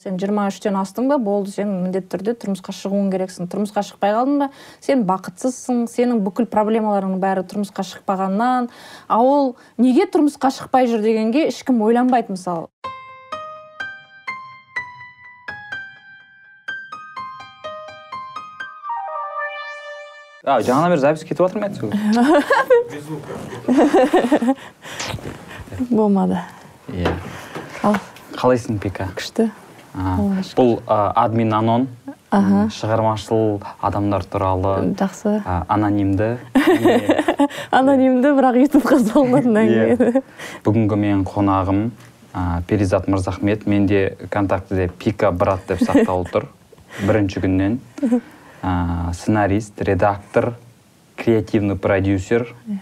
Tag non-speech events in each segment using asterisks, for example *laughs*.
сен жиырма үштен астың ба? Болды сен міндетті түрде тұрмысқа шығуың керексің. Тұрмысқа шықпай қалдың ба? Сен бақытсызсың. Сенің бүкіл проблемаларыңның бәрі тұрмысқа шықпағаннан. А ол неге тұрмысқа шықпай жүр дегенге ешкім ойланбайды мысалы. А жаңадан бері запись кетіп жатыр ма еді *laughs* болмады. Иә. Ал. Қалайсың пика күшті. Бұл админ анон. Шығармашыл адамдар туралы жақсы. анонимді. *laughs* Анонимді бірақ ютубқа салынатын әңгіме иә. бүгінгі менің қонағым перизат мырзахмет. Менде контактіде пика брат деп сақтаулы тұр. *laughs* Бірінші күннен. Сценарист редактор креативный продюсер. Иә.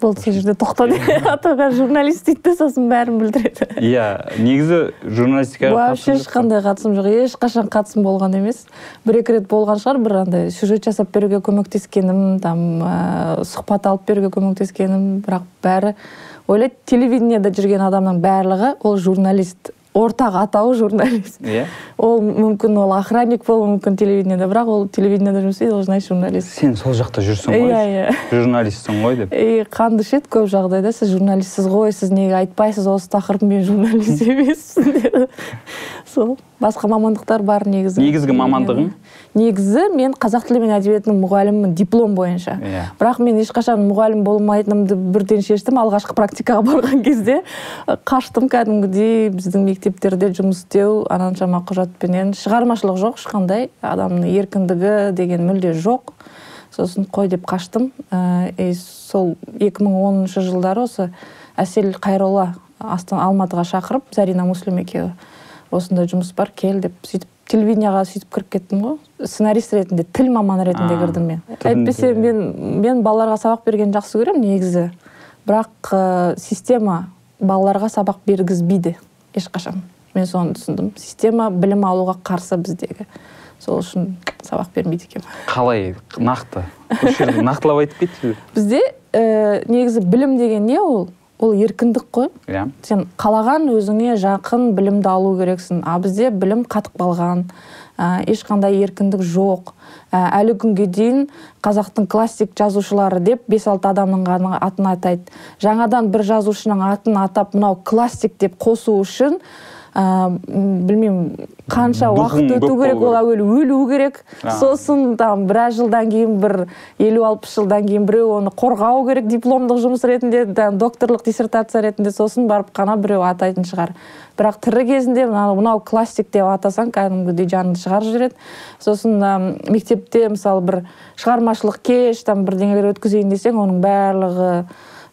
Болды сол жерде тоқта атаға журналист дейді да сосын бәрін білдіреді. Иә негізі журналистикаға вообще ешқандай қатысым жоқ. Ешқашан қатысым болған емес. Бір екі рет болған шығар бір андай сюжет жасап беруге көмектескенім там сұхбат алып беруге көмектескенім. Бірақ бәрі ойлайды телевидениеда жүрген адамның барлығы ол журналист. Ортақ атауы журналист. Иә. Ол мүмкін ол охранник болуы мүмкін телевидениеда бірақ ол телевидениеда жұмыс істейді ол значит журналист. Сен сол жақта жүрсің ғой. Иә иә. Журналистсің ғой деп. И қанды ішеді көп жағдайда сіз журналистсіз ғой сіз неге айтпайсыз осы тақырып мен журналист *laughs* емеспін сол. Басқа мамандықтар бар негізі. Негізгі мамандығың? Негізі мен қазақ тілі мен әдебиетінің мұғалімімін диплом бойынша. Иә. Бірақ мен ешқашан мұғалім болмайтынымды бірден шештім алғашқы практикаға барған кезде қаштым кәдімгідей біздің мектептерде жұмыс істеу ананшама құжатпенен. Шығармашылық жоқ ешқандай адамның еркіндігі деген мүлде жоқ. Сосын қой деп қаштым. Ә, сол 2010 жылдары осы әсел қайролла алматыға шақырып зарина муслим екеуі. Осындай жұмыс бар кел деп сөйтіп телевидениеға сөйтіп кіріп кеттім ғой. Сценарист ретінде тіл маманы ретінде кірдім мен. әйтпесе мен мен балаларға сабақ бергенді жақсы көремін негізі. Бірақ ә, система балаларға сабақ бергізбейді ешқашан. Мен соны түсіндім. Система білім алуға қарсы біздегі. Сол үшін сабақ бермейді екен қалай? Нақты? Осы жерде нақтылап айтып кетші бізде ә, негізі білім деген не ол? Ол еркіндік қой. Иә. Сен қалаған өзіңе жақын білімді алу керексің. А бізде білім қатып қалған ә, ешқандай еркіндік жоқ. Ә, әлі күнге дейін қазақтың классик жазушылары деп бес алты адамның ғана атын атайды. Жаңадан бір жазушының атын атап мынау классик деп қосу үшін білмеймін қанша уақыт өту керек ол әуелі өлу керек. Сосын там біраз жылдан кейін бір елу алпыс жылдан кейін біреу оны қорғау керек дипломдық жұмыс ретінде докторлық диссертация ретінде сосын барып қана біреу атайтын шығар. Бірақ тірі кезінде мынау, мынау классик деп атасаң кәдімгідей жаныңды шығарып жібереді сосын ә, мектепте мысалы бір шығармашылық кеш там бірдеңелер өткізейін десең оның барлығы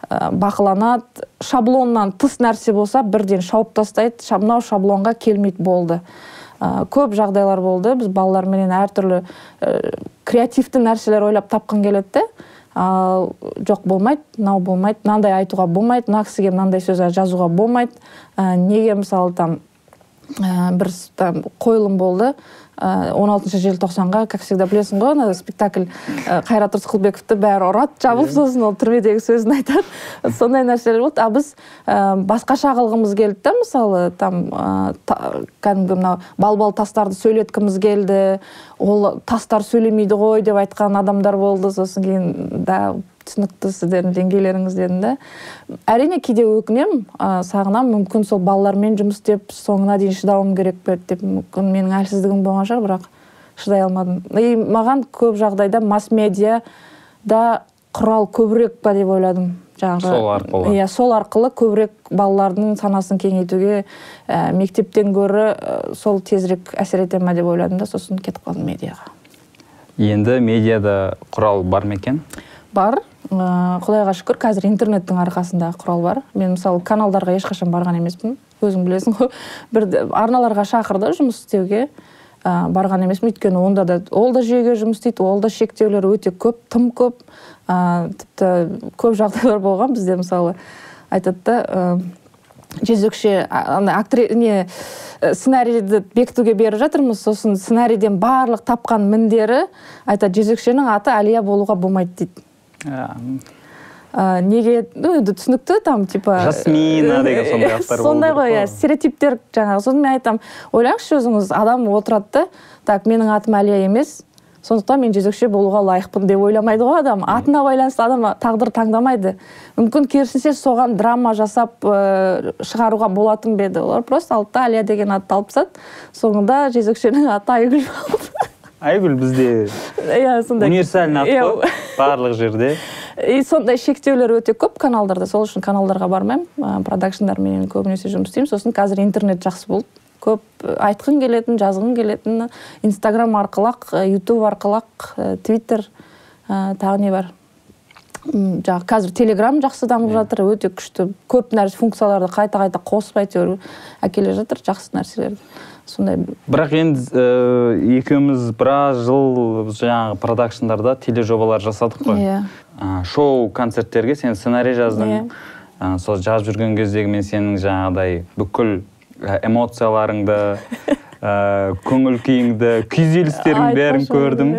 бақыланады. Шаблоннан тыс нәрсе болса бірден шауып тастайды. Мынау шаблонға келмейді болды. Ә, көп жағдайлар болды. Біз балаларменен әртүрлі ә, креативті нәрселер ойлап тапқың келеді ал жоқ болмайды мынау болмайды мынандай айтуға болмайды мына кісіге мынандай сөз жазуға болмайды. Ә, неге мысалы там ә, бір там қойылым болды. Он алтыншы желтоқсанға как всегда білесің ғой ана спектакль қайрат рысқұлбековті бәрі ұрады жабылып иә. сосын ол түрмедегі сөзін айтады. Сондай нәрселер болды. А біз ә, басқаша қылғымыз келді да мысалы там кәдімгі мынау балбал тастарды сөйлеткіміз келді. Ол тастар сөйлемейді ғой деп айтқан адамдар болды сосын кейін да түсінікті сіздердің деңгейлеріңіз дедім да әрине кейде өкінемін ә, сағынамын мүмкін сол балалармен жұмыс істеп соңына дейін шыдауым керек пе деп мүмкін менің әлсіздігім болған шығар бірақ шыдай алмадым. И маған көп жағдайда масс медиа да құрал көбірек па деп ойладым. Жаңағы сол арқылы. иә сол арқылы көбірек балалардың санасын кеңейтуге ә, мектептен гөрі ә, сол тезірек әсер ете ма деп ойладым да сосын кетіп қалдым медиаға. Енді медиада құрал бар ма екен? Бар. Ә, құдайға шүкір қазір интернеттің арқасында құрал бар. Мен мысалы каналдарға ешқашан барған емеспін. Өзің білесің ғой. Бір арналарға шақырды жұмыс істеуге. Ә, барған емеспін. Өйткені онда да ол да жүйеге жұмыс істейді ол да шектеулер өте көп тым көп. Ә, тіпті көп жағдайлар болған бізде мысалы. Айтады да ә, жезөкше андай актри не сценарийді бекітуге беріп жатырмыз. Сосын сценарийден барлық тапқан міндері айтады жезөкшенің аты әлия болуға болмайды дейді. Ә, неге ну енді түсінікті там типа жасмина деген сондай аттар сондай ғой иә стереотиптер жаңағы. Сосын мен айтамын ойлаңызшы өзіңіз адам отырады да так менің атым әлия емес сондықтан мен жезөкше болуға лайықпын деп ойламайды ғой адам. Атына байланысты адам тағдыр таңдамайды. Мүмкін керісінше соған драма жасап ә, шығаруға болатын ба еді? Олар просто алды да әлия деген атты алып тастады. Соңында жезөкшенің аты айгүл болды. Айгүл бізде иә сондай универсальный ат Иә. қой. Барлық жерде. И сондай шектеулер өте көп каналдарда. Сол үшін каналдарға бармаймын. Продакшндармен көбінесе жұмыс істеймін. Сосын қазір интернет жақсы болды. Көп айтқың келетін жазғың келетін. Инстаграм арқылы ақ ютуб арқылы ақ твиттер ә, тағы не бар? Жаңағы қазір телеграм жақсы дамып жатыр. Өте күшті. Көп нәрсе функцияларды қайта қайта қосып әйтеуір әкеле жатыр. Жақсы нәрселерді. Сондай бірақ енді ә, екеуміз біраз жыл жаңағы продакшндарда тележобалар жасадық қой. Иә. Ә, шоу концерттерге сен сценарий жаздың. Иә. ә, сол жазып жүрген кездегі мен сенің жаңағыдай бүкіл эмоцияларыңды ә, көңіл күйіңді күйзелістеріңді бәрін көрдім.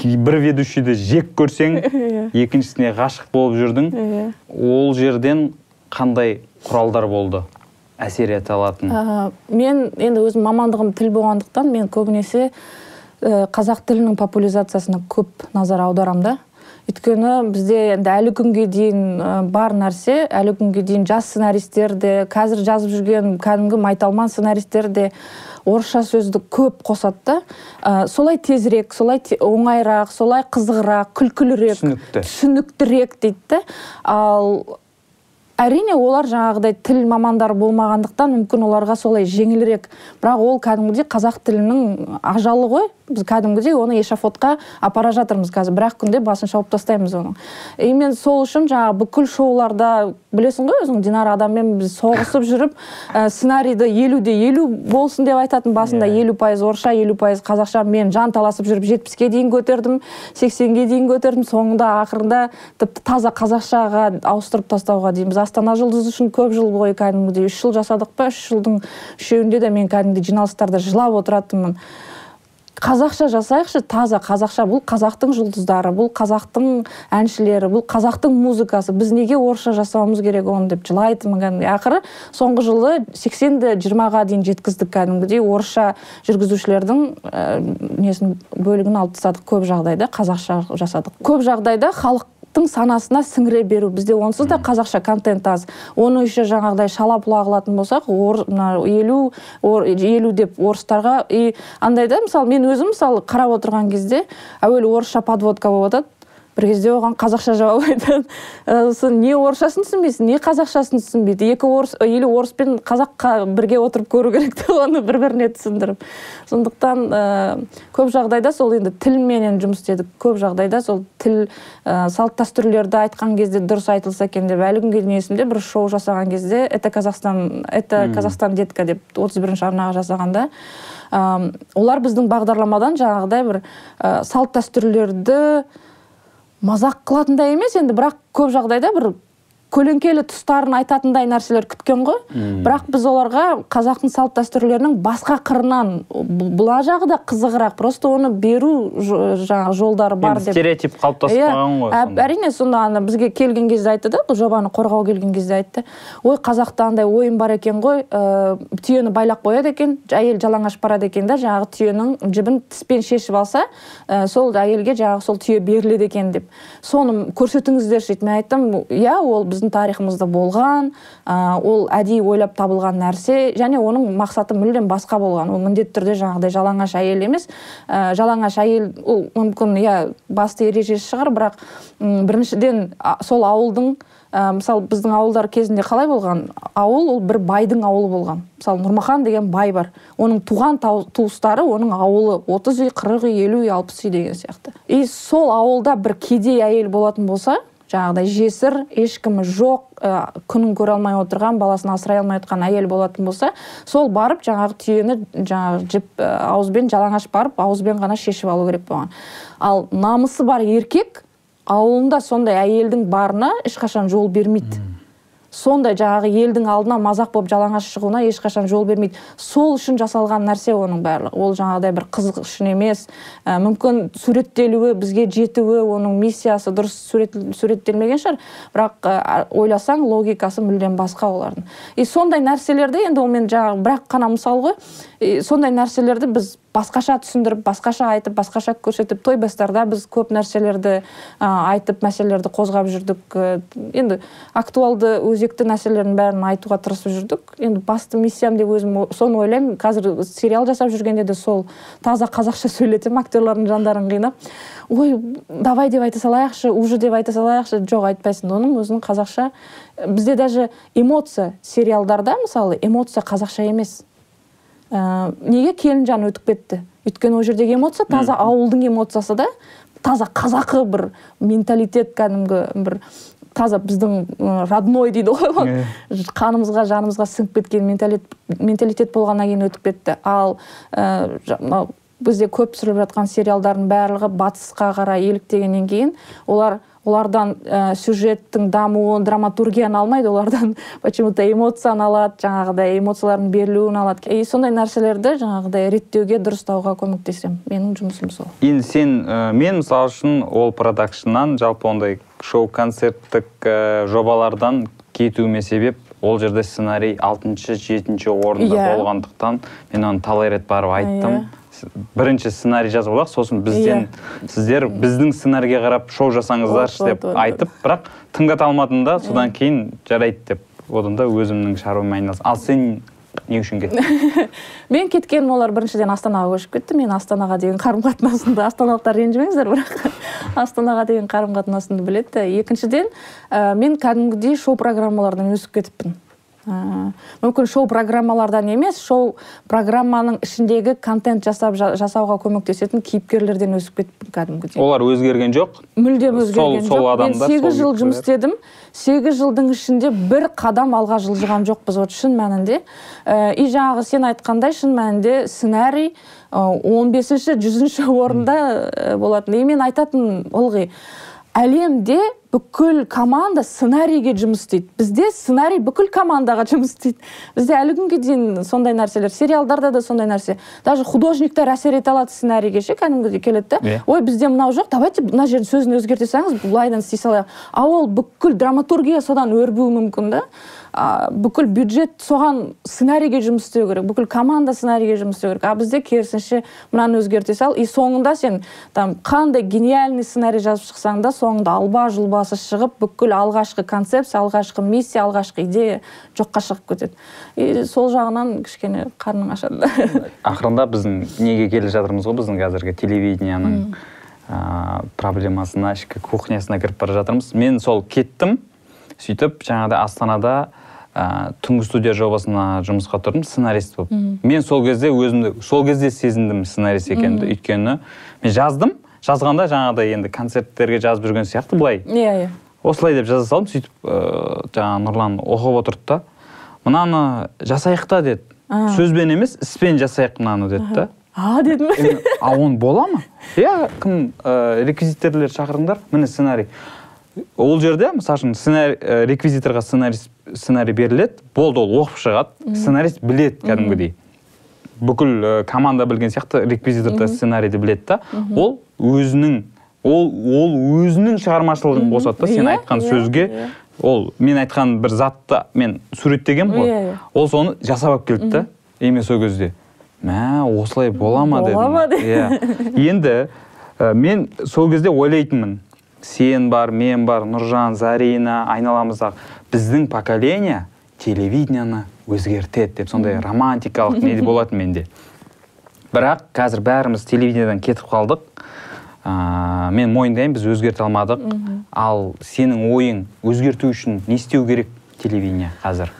Бір ведущийді жек көрсең *laughs* екіншісіне ғашық болып жүрдің. Иә. Ол жерден қандай құралдар болды? Әсер ете алатын? Ә, мен енді өзім мамандығым тіл болғандықтан мен көбінесе ә, қазақ тілінің популяризациясына көп назар аударамын да. Өйткені бізде енді әлі күнге дейін ә, бар нәрсе әлі күнге дейін жас сценаристер де қазір жазып жүрген кәдімгі майталман сценаристер де орысша сөзді көп қосады да. Ә, солай тезірек солай те- оңайырақ солай қызығырақ күлкілірек Түсінікті. түсініктірек дейді да. Ал әрине олар жаңағыдай тіл мамандары болмағандықтан мүмкін оларға солай жеңілірек. Бірақ ол кәдімгідей қазақ тілінің ажалы ғой. Біз кәдімгідей оны эшафотқа апара жатырмыз қазір. Бір ақ күнде басын шауып тастаймыз оның и мен сол үшін жаңағы бүкіл шоуларда білесің ғой өзің динара адаммен біз соғысып жүріп ә, сценарийді елуде елу болсын деп айтатын басында Иә. елу пайыз орысша елу пайыз қазақша. Мен жан таласып жүріп жетпіске дейін көтердім сексенге дейін көтердім. Соңында ақырында тіпті таза қазақшаға ауыстырып тастауға дейін біз астана жұлдызы үшін көп жыл бойы кәдімгідей үш жыл жасадық па? үш жылдың үшеуінде де мен кәдімгідей жиналыстарда жылап отыратынмын. Қазақша жасайықшы таза. Қазақша бұл қазақтың жұлдыздары бұл қазақтың әншілері бұл қазақтың музыкасы. Біз неге орысша жасауымыз керек оны деп жылайтынмын кәдімгідей. Ақыры соңғы жылы сексенді жиырмаға дейін жеткіздік кәдімгідей орысша жүргізушілердің ә, несін бөлігін алып тастадық. Көп жағдайда қазақша жасадық. Көп жағдайда халықтың санасына сіңіре беру. Бізде онсыз да қазақша контент аз. Оны еще жаңағыдай шала бұла қылатын болсақ ор, елу ор- елу деп орыстарға и андай да мысалы мен өзім мысалы қарап отырған кезде әуелі орысша подводка болып жатады бір кезде оған қазақша жауап айтады *laughs* сосын не орысшасын түсінбейсің не қазақшасын түсінбейді. Екі орыс или орыс пен қазаққа бірге отырып көру керек те оны бір біріне түсіндіріп. Сондықтан ә, көп жағдайда сол енді тілменен жұмыс істедік. Көп жағдайда сол тіл ә, салт дәстүрлерді айтқан кезде дұрыс айтылса екен деп әлі күнге дейін есімде бір шоу жасаған кезде это казахстан это казахстан детка деп отыз бірінші арнаға жасағанда ә, олар біздің бағдарламадан жаңағыдай бір ә, салт дәстүрлерді мазақ қылатындай емес енді бірақ көп жағдайда бір көлеңкелі тұстарын айтатындай нәрселер күткен ғой. Бірақ біз оларға қазақтың салт дәстүрлерінің басқа қырынан бұл бұла жағы да қызығырақ. Просто оны беру жаңағы жолдары бар деп. стереотип қалыптасып Иә, ғой әрине сонда ана бізге келген кезде айтты да бұл жобаны қорғау келген кезде айтты. Ой қазақта андай ойын бар екен ғой ә, түйені байлап қояды екен әйел жалаңаш барады екен да жаңағы түйенің жібін тіспен шешіп алса ә, сол әйелге жаңағы сол түйе беріледі екен деп. Соны көрсетіңіздерші дейді. Мен айттым иә ол біздің тарихымызда болған ә, ол әдейі ойлап табылған нәрсе және оның мақсаты мүлдем басқа болған. Ол міндетті түрде жаңағыдай жалаңаш әйел емес. Ә, жалаңаш әйел ол мүмкін иә басты ережесі шығар бірақ біріншіден а, сол ауылдың ә, мысалы біздің ауылдар кезінде қалай болған? Ауыл ол бір байдың ауылы болған. Мысалы нұрмахан деген бай бар. Оның туған тау- туыстары оның ауылы 30 үй 40 үй елу үй алпыс үй деген сияқты. И сол ауылда бір кедей әйел болатын болса жаңағыдай жесір ешкімі жоқ ә, күнін көре алмай отырған баласын асырай алмай отқан әйел болатын болса сол барып жаңағы түйені жаңағы жіп ә, ауызбен жалаңаш барып ауызбен ғана шешіп алу керек болған. Ал намысы бар еркек ауылында сондай әйелдің барына ешқашан жол бермейді. Сондай жаңағы елдің алдына мазақ болып жалаңаш шығуына ешқашан жол бермейді. Сол үшін жасалған нәрсе оның барлығы. Ол жаңағыдай бір қызық үшін емес ә, мүмкін суреттелуі бізге жетуі оның миссиясы дұрыс сурет, суреттелмеген шығар. Бірақ ә, ойласаң логикасы мүлдем басқа олардың. И сондай нәрселерді енді ол мен жаңағы бірақ қана мысал ғой. Сондай нәрселерді біз басқаша түсіндіріп басқаша айтып басқаша көрсетіп той бастарда біз көп нәрселерді айтып мәселелерді қозғап жүрдік. Ә, енді актуалды өзекті нәрселердің бәрін айтуға тырысып жүрдік. Енді басты миссиям деп өзім соны ойлаймын. Қазір сериал жасап жүргенде де сол таза қазақша сөйлетемін актерлардың жандарын қинап. Ой давай деп айта салайықшы уже деп айта салайықшы. Жоқ айтпайсың оның өзінің қазақша бізде даже эмоция сериалдарда мысалы эмоция қазақша емес. Ә, неге келінжан өтіп кетті? Өйткені ол жердегі эмоция таза ауылдың эмоциясы да таза қазақы бір менталитет кәдімгі бір таза біздің родной дейді ғой қанымызға жанымызға сіңіп кеткен менталитет, менталитет болғаннан кейін өтіп кетті. Ал ә, бізде көп түсіріліп жатқан сериалдардың барлығы батысқа қарай еліктегеннен кейін олар улардан э, сюжеттин дамуун драматургияны алмайды улардан *laughs* почему то эмоцияны алат жанагыдай эмоциялардын берілуін алат. И сондай нерселерди жанагыдай реттөөгө дұрыстауға көмөктөшөм менин жумушум сол. Енді сен э, мен мисалы үчүн ол продакшннан жалпы ондай шоу концерттик э, жобалардан кетүүмө себеп ол жерде сценарий алтынчы жетинчи орунда болгондуктан мен аны талай ирет барып айттым. Бірінші сценарий жазып алайық. Сосын бізден сіздер біздің сценарийге қарап шоу жасаңыздаршы деп айтып бірақ тыңдата алмадым да содан кейін жарайды деп. Одан да өзімнің шаруаммен айналыстым ал сен не үшін кеттің? *laughs* Мен кеткенім олар біріншіден астанаға көшіп кетті. Мен астанаға деген қарым қатынасымды астаналықтар ренжімеңіздер бірақ *laughs* астанаға деген қарым қатынасымды біледі. Екіншіден ә, мен кәдімгідей шоу программалардан өсіп кетіппін. Ә, мүмкін шоу программалардан емес шоу программаның ішіндегі контент жасап жа- жасауға көмектесетін кейіпкерлерден өсіп кетіппін кәдімгідей. Олар өзгерген жоқ? Мүлдем өзгерген сол жоқ. мен сегіз жыл жұмыс істедім. Сегіз жылдың ішінде бір қадам алға жылжыған жоқпыз вот шын мәнінде. Ә, и жаңағы сен айтқандай шын мәнінде сценарий он бесінші жүзінші орында ә, болатын. И мен айтатын ылғи әлемде бүкіл команда сценарийге жұмыс істейді. Бізде сценарий бүкіл командаға жұмыс істейді. Бізде әлі күнге дейін сондай нәрселер сериалдарда да сондай нәрсе. Даже художниктер әсер ете алады сценарийге ше кәдімгідей келеді да Иә. ой бізде мынау жоқ давайте мына жердің сөзін өзгерте салыңыз былайдан істей салайық. А ол бүкіл драматургия содан өрбуі мүмкін да. А, бүкіл бюджет соған сценарийге жұмыс істеу керек бүкіл команда сценарийге жұмыс істеу керек. А бізде керісінше мынаны өзгерте сал. И соңында сен там қандай гениальный сценарий жазып шықсаң да соңында алба жұлбасы шығып бүкіл алғашқы концепция алғашқы миссия алғашқы идея жоққа шығып кетеді. И сол жағынан кішкене қарның ашады. *laughs* Ақырында біздің неге келе жатырмыз ғой? Біздің қазіргі телевидениенің ә, проблемасына ішкі кухнясына кіріп бара жатырмыз. Мен сол кеттім сөйтіп жаңағыдай астанада ә, түнгі студия жобасына жұмысқа тұрдым сценарист болып. Мен сол кезде өзімді сол кезде сезіндім сценарист екенімді. Өйткені мен жаздым жазғанда жаңағыдай енді концерттерге жазып жүрген сияқты былай. Иә иә. Осылай деп жаза салдым сөйтіп ыыы жаңағы нұрлан оқып отырды да. Мынаны жасайық та деді. Сөзбен емес іспен жасайық мынаны деді да. А дедім а оны бола ма? Иә кім ә, реквизитерлер шақырыңдар. Міне сценарий. Ол жерде мысалы үшін сценарий ә, реквизиторға сценарий сценарий беріледі. Болды ол оқып шығады. Сценарист біледі кәдімгідей. Бүкіл команда білген сияқты реквизитор да сценарийді біледі да. Ол өзінің ол ол өзінің шығармашылығын қосады да. Сен Иә, айтқан иә, сөзге иә. ол мен айтқан бір затты мен суреттегенмін ғой ол соны жасап алып келді да. И мен сол кезде мә осылай бола ма? Бола дедім. ма иә. Енді ә, мен сол кезде ойлайтынмын. Сен бар мен бар нұржан зарина айналамыздағы біздің поколение телевидениені. Өзгертеді деп сондай романтикалық не болатын менде. Бірақ қазір бәріміз телевидениеден кетіп қалдық. Ә, мен мойындаймын біз өзгерте алмадық. Ал сенің ойың өзгерту үшін не істеу керек телевидение қазір?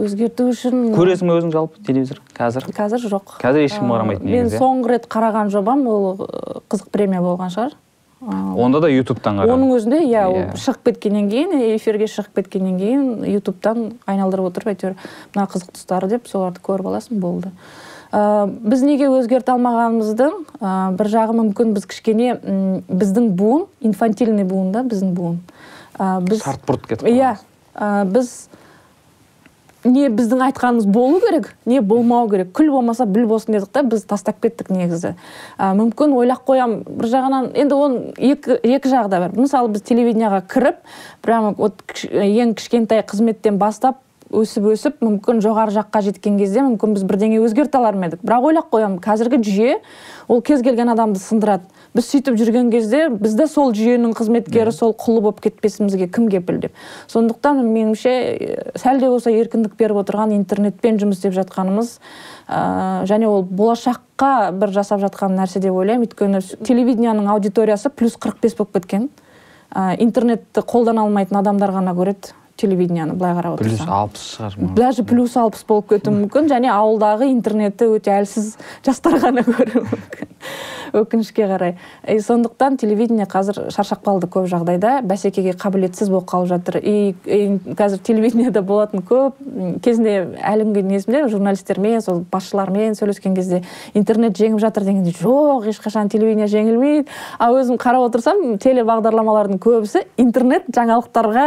Өзгерту үшін көресің бе өзің жалпы телевизор қазір? Қазір жоқ. Қазір ешкім қарамайды мен негізі, иә? соңғы рет қараған жобам ол қызық премия болған шығар. Онда да ютубтан қара оның өзінде иә ол Иә. шығып кеткеннен кейін эфирге шығып кеткеннен кейін ютубтан айналдырып отырып әйтеуір мына қызық тұстары деп соларды көріп аласың болды. Ә, біз неге өзгерте алмағанымыздың ә, бір жағы мүмкін біз кішкене біздің буын инфантильный буын да біздің буын. Ә, біз шарт бұрт кетіп иә ә, біз не біздің айтқанымыз болу керек не болмау керек. Күл болмаса біл болсын дедік та біз тастап кеттік негізі. Ә, мүмкін ойлап қоямын бір жағынан енді оның екі, екі жағы да бар. Мысалы біз телевидениеға кіріп прямо вот ең кішкентай қызметтен бастап өсіп өсіп мүмкін жоғары жаққа жеткен кезде мүмкін біз бірдеңе өзгерте алар ма едік? Бірақ ойлап қоямын қазіргі жүйе ол кез келген адамды сындырады. Біз сөйтіп жүрген кезде біз де сол жүйенің қызметкері сол құлы болып кетпесімізге кім кепіл деп. Сондықтан меніңше сәл де болса еркіндік беріп отырған интернетпен жұмыс істеп жатқанымыз ә, және ол болашаққа бір жасап жатқан нәрсе деп ойлаймын. Өйткені телевидениенің аудиториясы плюс қырық бес болып кеткен. Ә, интернетті қолдана алмайтын адамдар ғана көреді телевидениені былай қарап плюс отырсаң алпыс шығар даже плюс алпыс болып кетуі мүмкін және ауылдағы интернетті өте әлсіз жастар ғана көруі мүмкін. Өкінішке қарай. И сондықтан телевидение қазір шаршап қалды көп жағдайда. бәсекеге қабілетсіз болып қалып жатыр. И, и қазір телевидениеда болатын көп кезінде әлі күнге дейін есімде журналистермен сол басшылармен сөйлескен кезде интернет жеңіп жатыр дегенде жоқ ешқашан телевидение жеңілмейді. Ал өзім қарап отырсам телебағдарламалардың көбісі интернет жаңалықтарға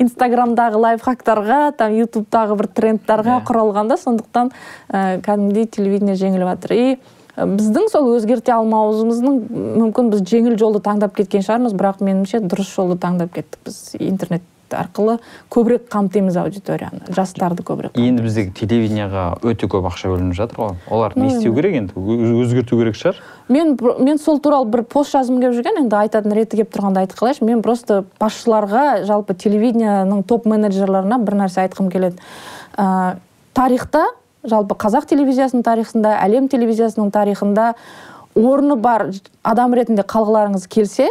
инстаграмдағы лайфхактарға там ютубтағы бір трендтарға Иә. құралған да сондықтан ә, кәдімгідей телевидение жеңіліп жатыр и біздің сол өзгерте алмауымыздың мүмкін біз жеңіл жолды таңдап кеткен шығармыз бірақ меніңше дұрыс жолды таңдап кеттік. Біз интернет арқылы көбірек қамтимыз аудиторияны жастарды көбірек енді біздегі телевидениеға өте көп ақша бөлініп жатыр ғой. Олар не істеу керек енді? Өз- өзгерту керек шығар. мен мен сол туралы бір пост жазғым келіп жүрген енді айтатын реті келіп тұрғанда айтып қалайыншы. Мен просто басшыларға жалпы телевидениенің топ менеджерларына бір нәрсе айтқым келеді. Ә, тарихта жалпы қазақ телевизиясының тарихында әлем телевизиясының тарихында орны бар адам ретінде қалғыларыңыз келсе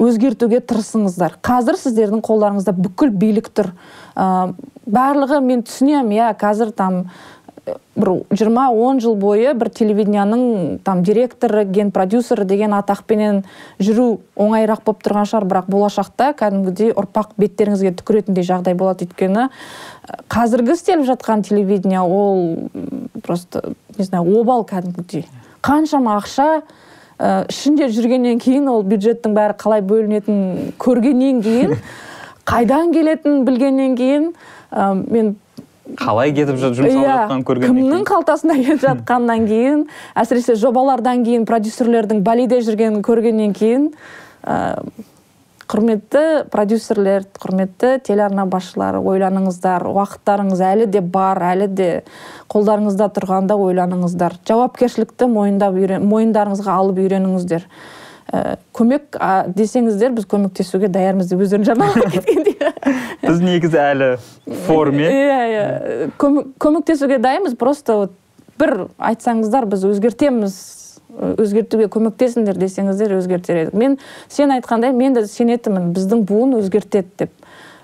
өзгертуге тырысыңыздар. Қазір сіздердің қолдарыңызда бүкіл билік тұр. Ә, барлығы мен түсінемін иә қазір там бір жиырма он жыл бойы бір телевидениенің там директоры ген продюсері деген атақпенен жүру оңайырақ болып тұрған шығар. Бірақ болашақта кәдімгідей ұрпақ беттеріңізге түкіретіндей жағдай болады. Өйткені қазіргі істеліп жатқан телевидение ол просто не знаю обал кәдімгідей. Қаншама ақша ә, ішінде жүргеннен кейін ол бюджеттің бәрі қалай бөлінетінін көргеннен кейін *laughs* қайдан келетінін білгеннен кейін ә, мен қалай кетіп жұмсалып Иә, жатқанын көргеннен кімнің кейін. қалтасында *laughs* келіп жатқаннан кейін әсіресе жобалардан кейін продюсерлердің балиде жүргенін көргеннен кейін ә, құрметті продюсерлер құрметті телеарна басшылары ойланыңыздар уақыттарыңыз әлі де бар әлі де қолдарыңызда тұрғанда ойланыңыздар. Жауапкершілікті мойындап үйрен, мойындарыңызға алып үйреніңіздер. Ә, көмек а, десеңіздер біз көмектесуге даярмыз деп өздерің жарнамалап *laughs* кеткендей біз негізі әлі форме. Иә иә. Көмек- көмектесуге дайынбыз просто вот бір айтсаңыздар біз өзгертеміз өзгертуге көмектесіңдер десеңіздер өзгертер едік. Мен сен айтқандай мен де сенетінмін біздің буын өзгертеді деп. ә,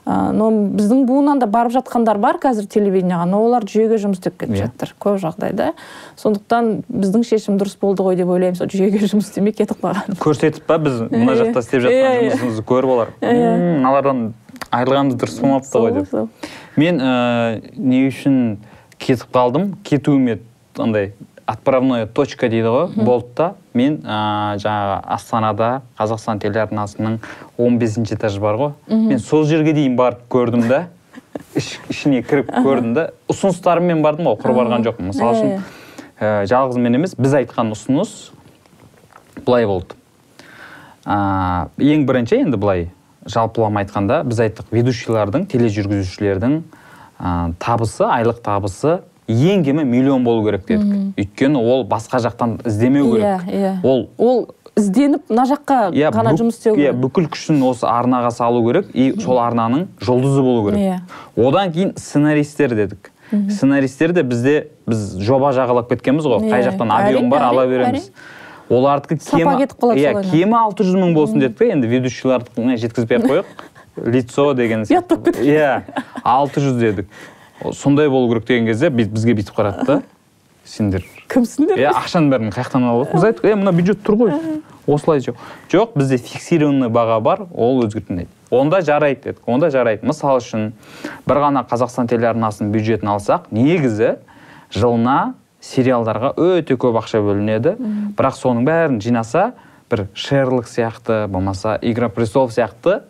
но біздің буыннан да барып жатқандар бар қазір телевидениеға но олар жүйеге жұмыс істеп кетіп Иә. жатыр көп жағдайда сондықтан біздің шешім дұрыс болды ғой деп ойлаймын сол жүйеге жұмыс істемей кетіп қалған көрсетіп па біз мына Иә. жақта істеп Иә, жатқан иә. жұмысымызды көріп олар Иә. «М, мыналардан айырылғанымыз дұрыс болмапты ғой деп мен ә, не үшін кетіп қалдым кетуіме андай отправная точка дейді ғой. Болды да мен ә, жаңағы астанада қазақстан телеарнасының 15 бесінші этажы бар ғой. Мен сол жерге дейін барып көрдім да. *laughs* Іш- ішіне кіріп көрдім да. Ұсыныстарыммен бардым ғой құр барған жоқпын. Мысалы үшін Иә, ә, жалғыз мен емес біз айтқан ұсыныс былай болды. Ә, ең бірінші енді былай жалпылама айтқанда біз айттық ведущийлардың тележүргізушілердің ә, табысы айлық табысы ең кемі миллион болу керек дедік. Өйткені ол басқа жақтан іздемеу иә керек. иә. Ол ол ізденіп мына жаққа иә, ғана бүк- жұмыс істеу иә, керек. бүкіл күшін осы арнаға салу керек. И сол арнаның жұлдызы болу керек. Иә. одан кейін сценаристер дедік. Сценаристер де бізде біз жоба жағалап кеткенбіз ғой. Қай Иә, жақтан объем бар ала береміз. олардікі кемі кетіп қалады иә кемі алты жүз мың болсын дедік та енді ведущийлардікіне жеткізбей ақ *laughs* қояйық. Лицо деген ұят болып кетті. иә алты жүз дедік. Сондай болу керек деген кезде біз- бізге бүйтіп қарады да сендер кімсіңдер иә ақшаның бәрін қай жақтан алып біз айттық е мына бюджет тұр ғой. Осылай жоқ жоқ бізде фиксированный баға бар ол өзгертілмейді. Онда жарайды дедік онда жарайды. Мысалы үшін бір ғана қазақстан телеарнасының бюджетін алсақ негізі жылына сериалдарға өте көп ақша бөлінеді. Бірақ соның бәрін жинаса бір шерлок сияқты болмаса игра престолов сияқты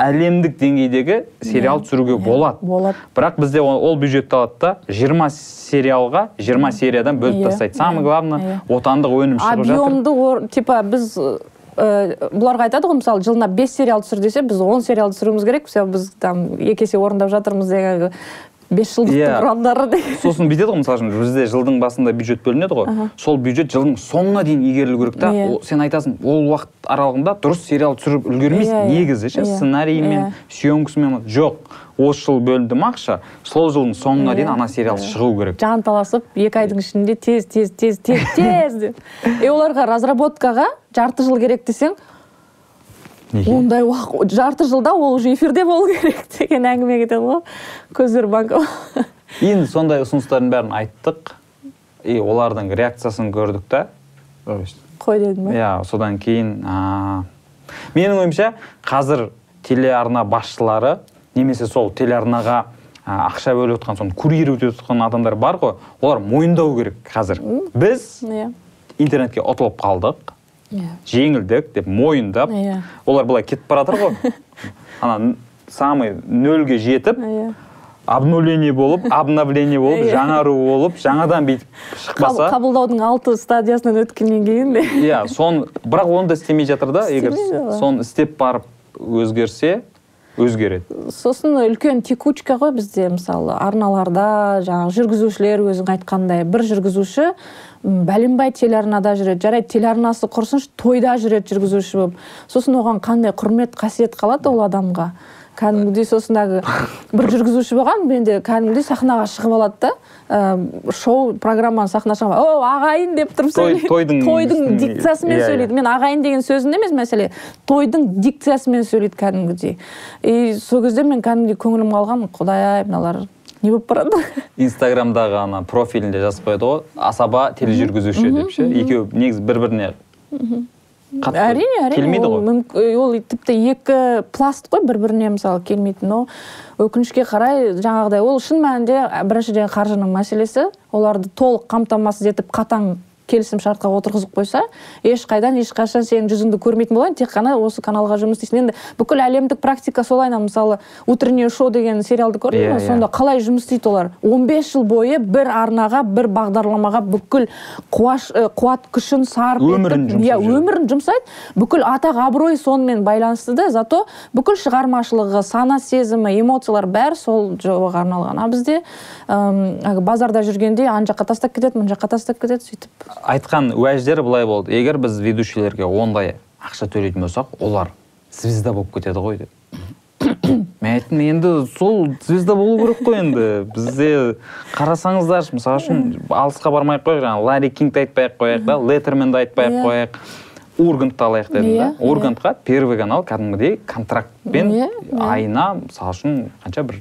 әлемдік деңгейдегі сериал түсіруге болады болады. бірақ бізде ол, ол бюджетті алады да. 20 сериалға 20 сериядан бөліп Иә, тастайды. Самое иә, главное иә. отандық өнім шығып жатыр. Объемды типа біз ә, бұларға айтады ғой мысалы жылына 5 сериал түсір десе біз 10 сериал түсіруіміз керек. Мысалы біз там екі есе орындап жатырмыз деген бес жылдықтың Иә. ұрандары деген сосын бүйтеді ғой мысалы үшін бізде жылдың басында бюджет бөлінеді ғой сол бюджет жылдың соңына дейін игерілу керек та Иә. Ол- сен айтасың ол уақыт аралығында дұрыс сериал түсіріп үлгермейсің Иә, иә. негізі ше Иә. сценариймен Иә. съемкасымен жоқ осы жыл бөлінді ма ақша сол жылдың соңына дейін Иә. ана сериал шығу керек жанталасып екі айдың ішінде тез тез тез тез тез деп и *laughs* оларға разработкаға жарты жыл керек десең неге? ондай уақыт жарты жылда ол уже эфирде болу керек деген әңгіме кетеді ғой. Көздері банка енді сондай ұсыныстардың бәрін айттық. И олардың реакциясын көрдік та. Қой дедім ба? Иә содан кейін а, менің ойымша қазір телеарна басшылары немесе сол телеарнаға ақша бөліп отқан соны курировать етіп отқан адамдар бар ғой олар мойындау керек қазір. Біз иә. интернетке ұтылып қалдық. Иә. жеңілдік деп мойындап Иә. олар былай кетіп бара жатыр ғой. *laughs* Ана самый нөлге жетіп иә. обнуление болып обновление болып жаңару болып жаңадан бүйтіп шықпаса қабылдаудың алты стадиясынан өткеннен кейін де. Иә соны бірақ оны да істемей жатыр да егер соны істеп барып өзгерсе өзгереді. Сосын үлкен текучка ғой бізде мысалы арналарда жаңағы жүргізушілер өзің айтқандай бір жүргізуші бәленбай телеарнада жүреді жарайды телеарнасы құрсыншы тойда жүреді жүргізуші болып. Сосын оған қандай құрмет қасиет қалады ол адамға? Кәдімгідей сосын әлгі бір жүргізуші болған менде кәдімгідей сахнаға шығып алады да ә, шоу программаны сахнаға шығып о ағайын! деп тұрып Той- сөйлейді. тойдың тойдың дикциясымен иә, иә. сөйлейді. Мен ағайын деген сөзінде емес мәселе тойдың дикциясымен сөйлейді кәдімгідей. И сол кезде мен кәдімгідей көңілім қалған құдай ай мыналар не болып барады. Инстаграмдағы ана профилінде жазып қояды ғой. Асаба тележүргізуші деп ше. екеуі негізі бір біріне қатты әрине әрине келмейді ғой. ол тіпті екі пласт қой бір біріне мысалы келмейтін. Но өкінішке қарай жаңағыдай ол шын мәнінде біріншіден қаржының мәселесі оларды толық қамтамасыз етіп қатаң келісім шартқа отырғызып қойса ешқайдан ешқашан сенің жүзіңді көрмейтін болайын тек қана осы каналға жұмыс істейсің. Енді бүкіл әлемдік практика солай мысалы утреннее шоу деген сериалды көрдің Иә, ба? иә. сонда қалай жұмыс істейді олар? 15 жыл бойы бір арнаға бір бағдарламаға бүкіл қуаш, э, қуат күшін сарп Өмірін етіп, иә өмірін жұмсайды. Бүкіл атақ абырой сонымен байланысты да зато бүкіл шығармашылығы сана сезімі эмоциялар бәрі сол жобаға арналған. А бізде базарда жүргенде ана жаққа тастап кетеді мына жаққа тастап кетеді сөйтіп. Айтқан уәждері былай болды егер біз ведущийлерге ондай ақша төлейтін болсақ олар звезда болып кетеді ғой деп *coughs* мен айттым енді сол звезда болу керек қой енді бізде қарасаңыздаршы мысалы үшін алысқа бармай ақ қояйық жаңағы ларри кингті айтпай ақ қояйық да леттерменді айтпай ақ Иә. қояйық ургантты алайық дедім да Иә, иә. ургантқа первый канал кәдімгідей контрактпен Иә, иә. айына мысалы үшін қанша бір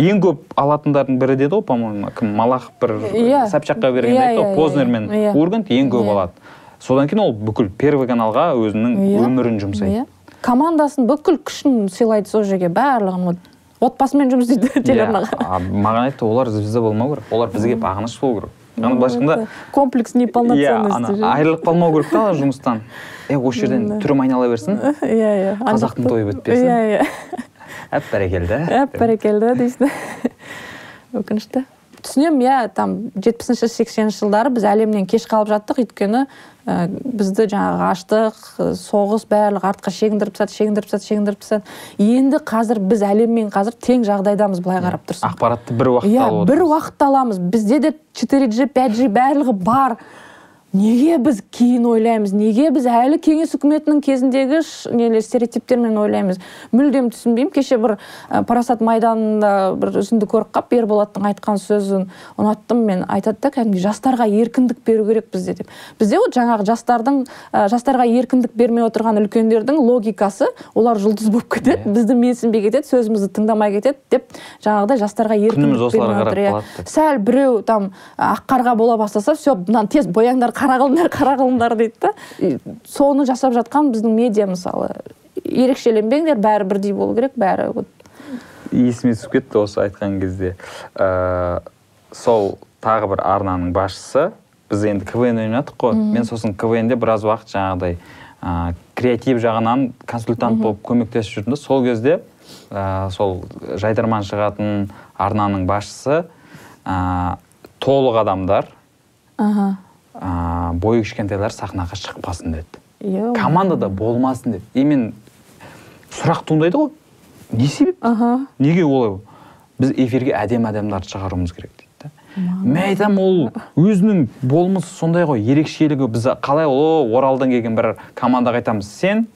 ең көп алатындардың бірі деді ғой по моему кім малахов бір Иә. собчакқа бергенде Иә, айтты иә, ғой иә, познер иә. мен Иә. ургант ең көп Иә. алады содан кейін ол бүкіл первый каналға өзінің Иә. өмірін жұмсайды иә командасын бүкіл күшін сыйлайды сол жерге барлығын вот отбасымен жұмыс істейді Иә. телеарнаға маған айтты олар звезда болмау керек олар бізге бағыныш болу керек ана былайша айтқанда комплекс иә неполноценности же. айырылып қалмау керек та жұмыстан е осы жерден түрім айнала берсін иә иә қазақтың тойы бітпесін. иә иә әп бәрекелді әп бәрекелді дейсің өкінішті. Түсінемін иә там жетпісінші сексенінші жылдары біз әлемнен кеш қалып жаттық. Өйткені ә, бізді жаңағы аштық соғыс барлығы артқа шегіндіріп тастады шегіндіріп тастады шегіндіріп тастады. Енді қазір біз әлеммен қазір тең жағдайдамыз былай қарап тұрсаң ақпаратты бір уақытта иә бір уақытта аламыз. Бізде де 4G 5G барлығы бар. Неге біз кейін ойлаймыз? Неге біз әлі кеңес үкіметінің кезіндегі нелер стереотиптермен ойлаймыз? Мүлдем түсінбеймін. Кеше бір ә, парасат майданында бір үзінді көріп қалып ерболаттың айтқан сөзін ұнаттым мен. Айтады да кәдімгі жастарға еркіндік беру керек бізде деп бізде вот жаңағы жастардың ә, жастарға еркіндік бермей отырған үлкендердің логикасы олар жұлдыз болып кетеді бізді менсінбей кетеді сөзімізді тыңдамай кетеді деп жаңағыдай жастарға еркіндік бермей отыр. иә. сәл біреу там ақ қарға бола бастаса все мынаны тез бояңдар қара қылыңдар қара қылыңдар дейді да. Соны жасап жатқан біздің медиа мысалы. Ерекшеленбеңдер бәрі бірдей болу керек бәрі вот. Есіме түсіп кетті осы айтқан кезде. Ә, сол тағы бір арнаның басшысы біз енді квн ойнадық қой. Мен сосын квн де біраз уақыт жаңағыдай ә, креатив жағынан консультант болып көмектесіп жүрдім да. Сол кезде ә, сол жайдарман шығатын арнаның басшысы ә, толық адамдар аха. ә, бойы кішкентайлар сахнаға шықпасын деді. Командада болмасын деді. И мен сұрақ туындайды ғой. Не себеп? Аха. Неге олай? Біз эфирге әдемі адамдарды шығаруымыз керек дейді да. Мен айтамын ол өзінің болмысы сондай ғой. Ерекшелігі біз қалай о оралдан келген бір командаға айтамыз. Сен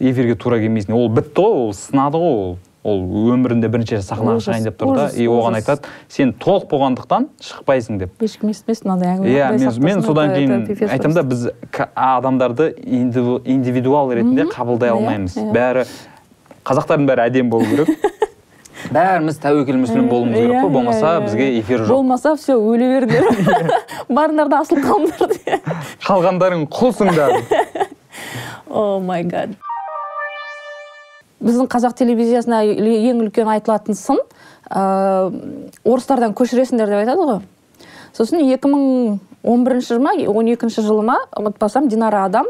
эфирге тура келмейсің. Ол бітті ғой ол сынады ғой ол. Ол өмірінде бірінші рет сахнаға шығайын деп тұр да. и оған айтады сен толық болғандықтан шықпайсың деп. Ешкім естімесін мынандай әңгіме. Иә мен, мен содан кейін айтамын да біз адамдарды индивидуал ретінде қабылдай Иә, алмаймыз. иә. бәрі қазақтардың бәрі әдемі болу керек. *laughs* Бәріміз тәуекел мүслім болуымыз керек қой. болмаса иә, иә, бізге эфир жоқ. Болмаса все өле беріңдер *laughs* барыңдар да асылып қалыңдар қалғандарың құлсыңдар о май гад біздің қазақ телевизиясына ең үлкен айтылатын сын ыыы орыстардан көшіресіңдер деп айтады ғой. Сосын 2011 жылы ма 12 жылы ма ұмытпасам динара адам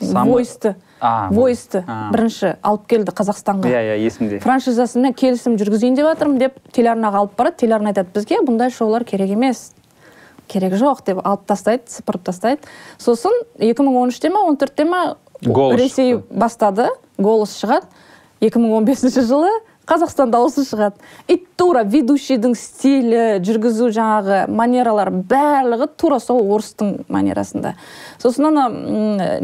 войсты войсты. бірінші алып келді қазақстанға. Иә иә есімде. Франшизасымен келісім жүргізейін деп жатырмын деп телеарнаға алып барады. Телеарна айтады бізге бұндай шоулар керек емес керек жоқ деп алып тастайды сыпырып тастайды. Сосын 2013-те ма 14-те ма Голос ресей бастады голос шығады. 2015 жылы қазақстан дауысы шығады. И тура ведущийдің стилі жүргізу жаңағы манералар барлығы тура сол орыстың манерасында. Сосын ана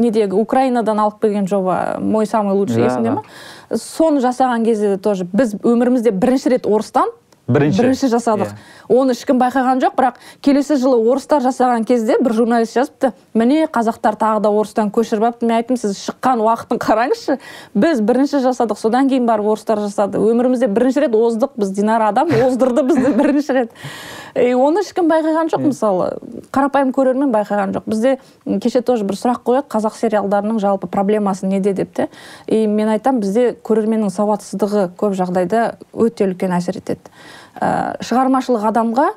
недегі украинадан алып келген жоба мой самый лучший есіңде ма соны жасаған кезде де тоже біз өмірімізде бірінші рет орыстан Бірінші. жасадық. Иә. оны ешкім байқаған жоқ бірақ келесі жылы орыстар жасаған кезде бір журналист жазыпты. Міне қазақтар тағы да орыстан көшіріп алыпты мен айттым сіз шыққан уақытын қараңызшы біз бірінші жасадық. Содан кейін барып орыстар жасады. Өмірімізде бірінші рет оздық. Біз динара адам оздырды бізді *laughs* бірінші рет. И оны ешкім байқаған жоқ мысалы. Қарапайым көрермен байқаған жоқ. Бізде кеше тоже бір сұрақ қояды қазақ сериалдарының жалпы проблемасы неде деп те. И мен айтамын бізде көрерменнің сауатсыздығы көп жағдайда өте үлкен әсер етеді. Ә, шығармашылық адамға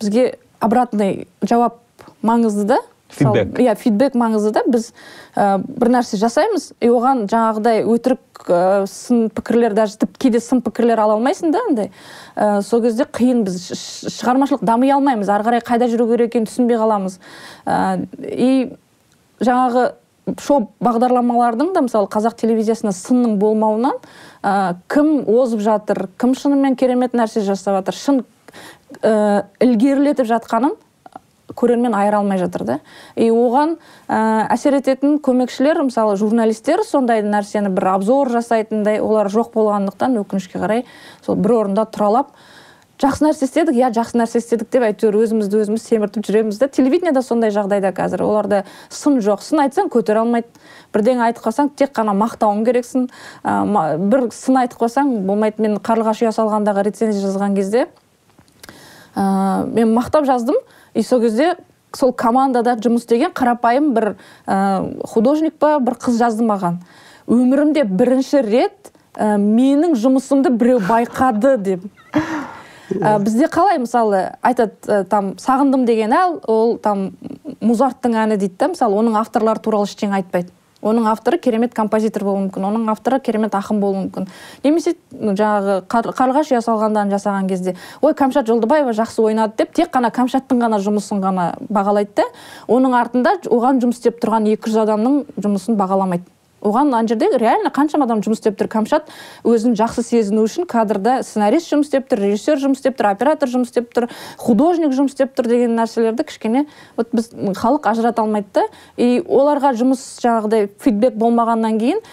бізге обратный жауап маңызды да. Фидбэк. иә фидбэк маңызды да. Біз ә, бір нәрсе жасаймыз и оған жаңағыдай өтірік ә, сын пікірлер даже тіпті кейде сын пікірлер ала алмайсың да андай. Ә, сол кезде қиын біз шығармашылық дами алмаймыз. Ары қарай қайда жүру керек екенін түсінбей қаламыз. Ә, и жаңағы шоу бағдарламалардың да мысалы қазақ телевизиясында сынның болмауынан ә, кім озып жатыр кім шынымен керемет нәрсе жасап жатыр шын ә, ілгерілетіп жатқанын көрермен айыра алмай жатыр да. И оған ә, әсер ететін көмекшілер мысалы журналистер сондай нәрсені бір обзор жасайтындай олар жоқ болғандықтан өкінішке қарай сол бір орында тұралап жақсы нәрсе істедік иә жақсы нәрсе істедік деп әйтеуір өзімізді өзіміз семіртіп жүреміз да телевидениеда сондай жағдайда қазір. Оларда сын жоқ. Сын айтсаң көтере алмайды. Бірдеңе айтып қалсаң тек қана мақтауың керексің. Ә, бір сын айтып қалсаң болмайды мен қарлығаш ұя салғандағы рецензия жазған кезде ә, мен мақтап жаздым. И сол кезде сол командада жұмыс істеген қарапайым бір ә, художник па бір қыз жазды маған. Өмірімде бірінші рет ә, менің жұмысымды біреу байқады деп. Ә, бізде қалай мысалы айтады ә, там сағындым деген әл ол там музарттың әні дейді да мысалы оның авторлары туралы ештеңе айтпайды. Оның авторы керемет композитор болуы мүмкін оның авторы керемет ақын болуы мүмкін. Немесе жаңағы Қар- қарлығаш ұя салғандарын жасаған кезде ой кәмшат жолдыбаева жақсы ойнады деп тек қана кәмшаттың ғана жұмысын ғана бағалайды да оның артында оған жұмыс істеп тұрған 200 адамның жұмысын бағаламайды. Оған ана жерде реально қаншама адам жұмыс істеп тұр. Кәмшат өзін жақсы сезіну үшін кадрда сценарист жұмыс істеп тұр режиссер жұмыс істеп тұр оператор жұмыс істеп тұр художник жұмыс істеп тұр деген нәрселерді кішкене вот біз халық ажырата алмайды да. И оларға жұмыс жаңағыдай фидбек болмағаннан кейін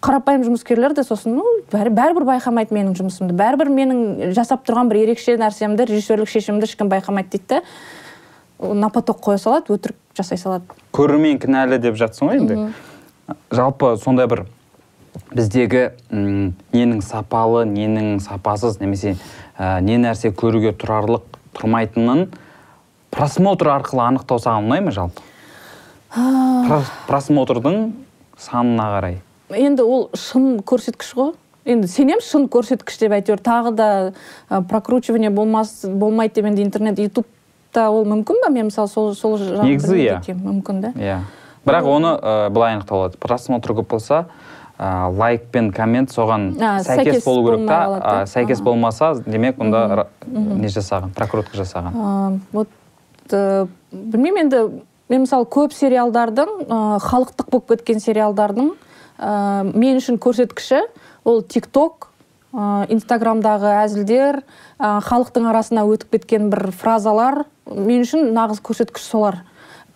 қарапайым жұмыскерлер де сосын ну бәрі бәрібір байқамайды менің жұмысымды. Бәрібір менің жасап тұрған бір ерекше нәрсемді режиссерлік шешімді ешкім байқамайды дейді да. На поток қоя салады өтірік жасай салады. Көрермен кінәлі деп жатсың ғой енді. Жалпы сондай бір біздегі м, ненің сапалы ненің сапасыз немесе ә, не нәрсе көруге тұрарлық тұрмайтынын просмотр арқылы анықтау саған ұнай ма жалпы Прос- просмотрдың санына қарай. Енді ол шын көрсеткіш қой. Енді сенемін шын көрсеткіш деп әйтеуір. Тағы да ә, прокручивание болмас болмайды деп енді интернет ютубта ол мүмкін ба мен мысалы сол сол жағын Негізі иә. мүмкін да. Иә. Бірақ оны ә, былай анықталады. Просмотр көп болса ә, лайк пен коммент соған А, сәйкес болу керек та. да? сәйкес болмаса демек онда не жасаған прокрутка жасаған. Ә, вот ә, білмеймін енді мен мысалы көп сериалдардың ә, халықтық болып кеткен сериалдардың ә, мен үшін көрсеткіші ол тик ток ә, инстаграмдағы әзілдер ә, халықтың арасына өтіп кеткен бір фразалар мен үшін нағыз көрсеткіш солар.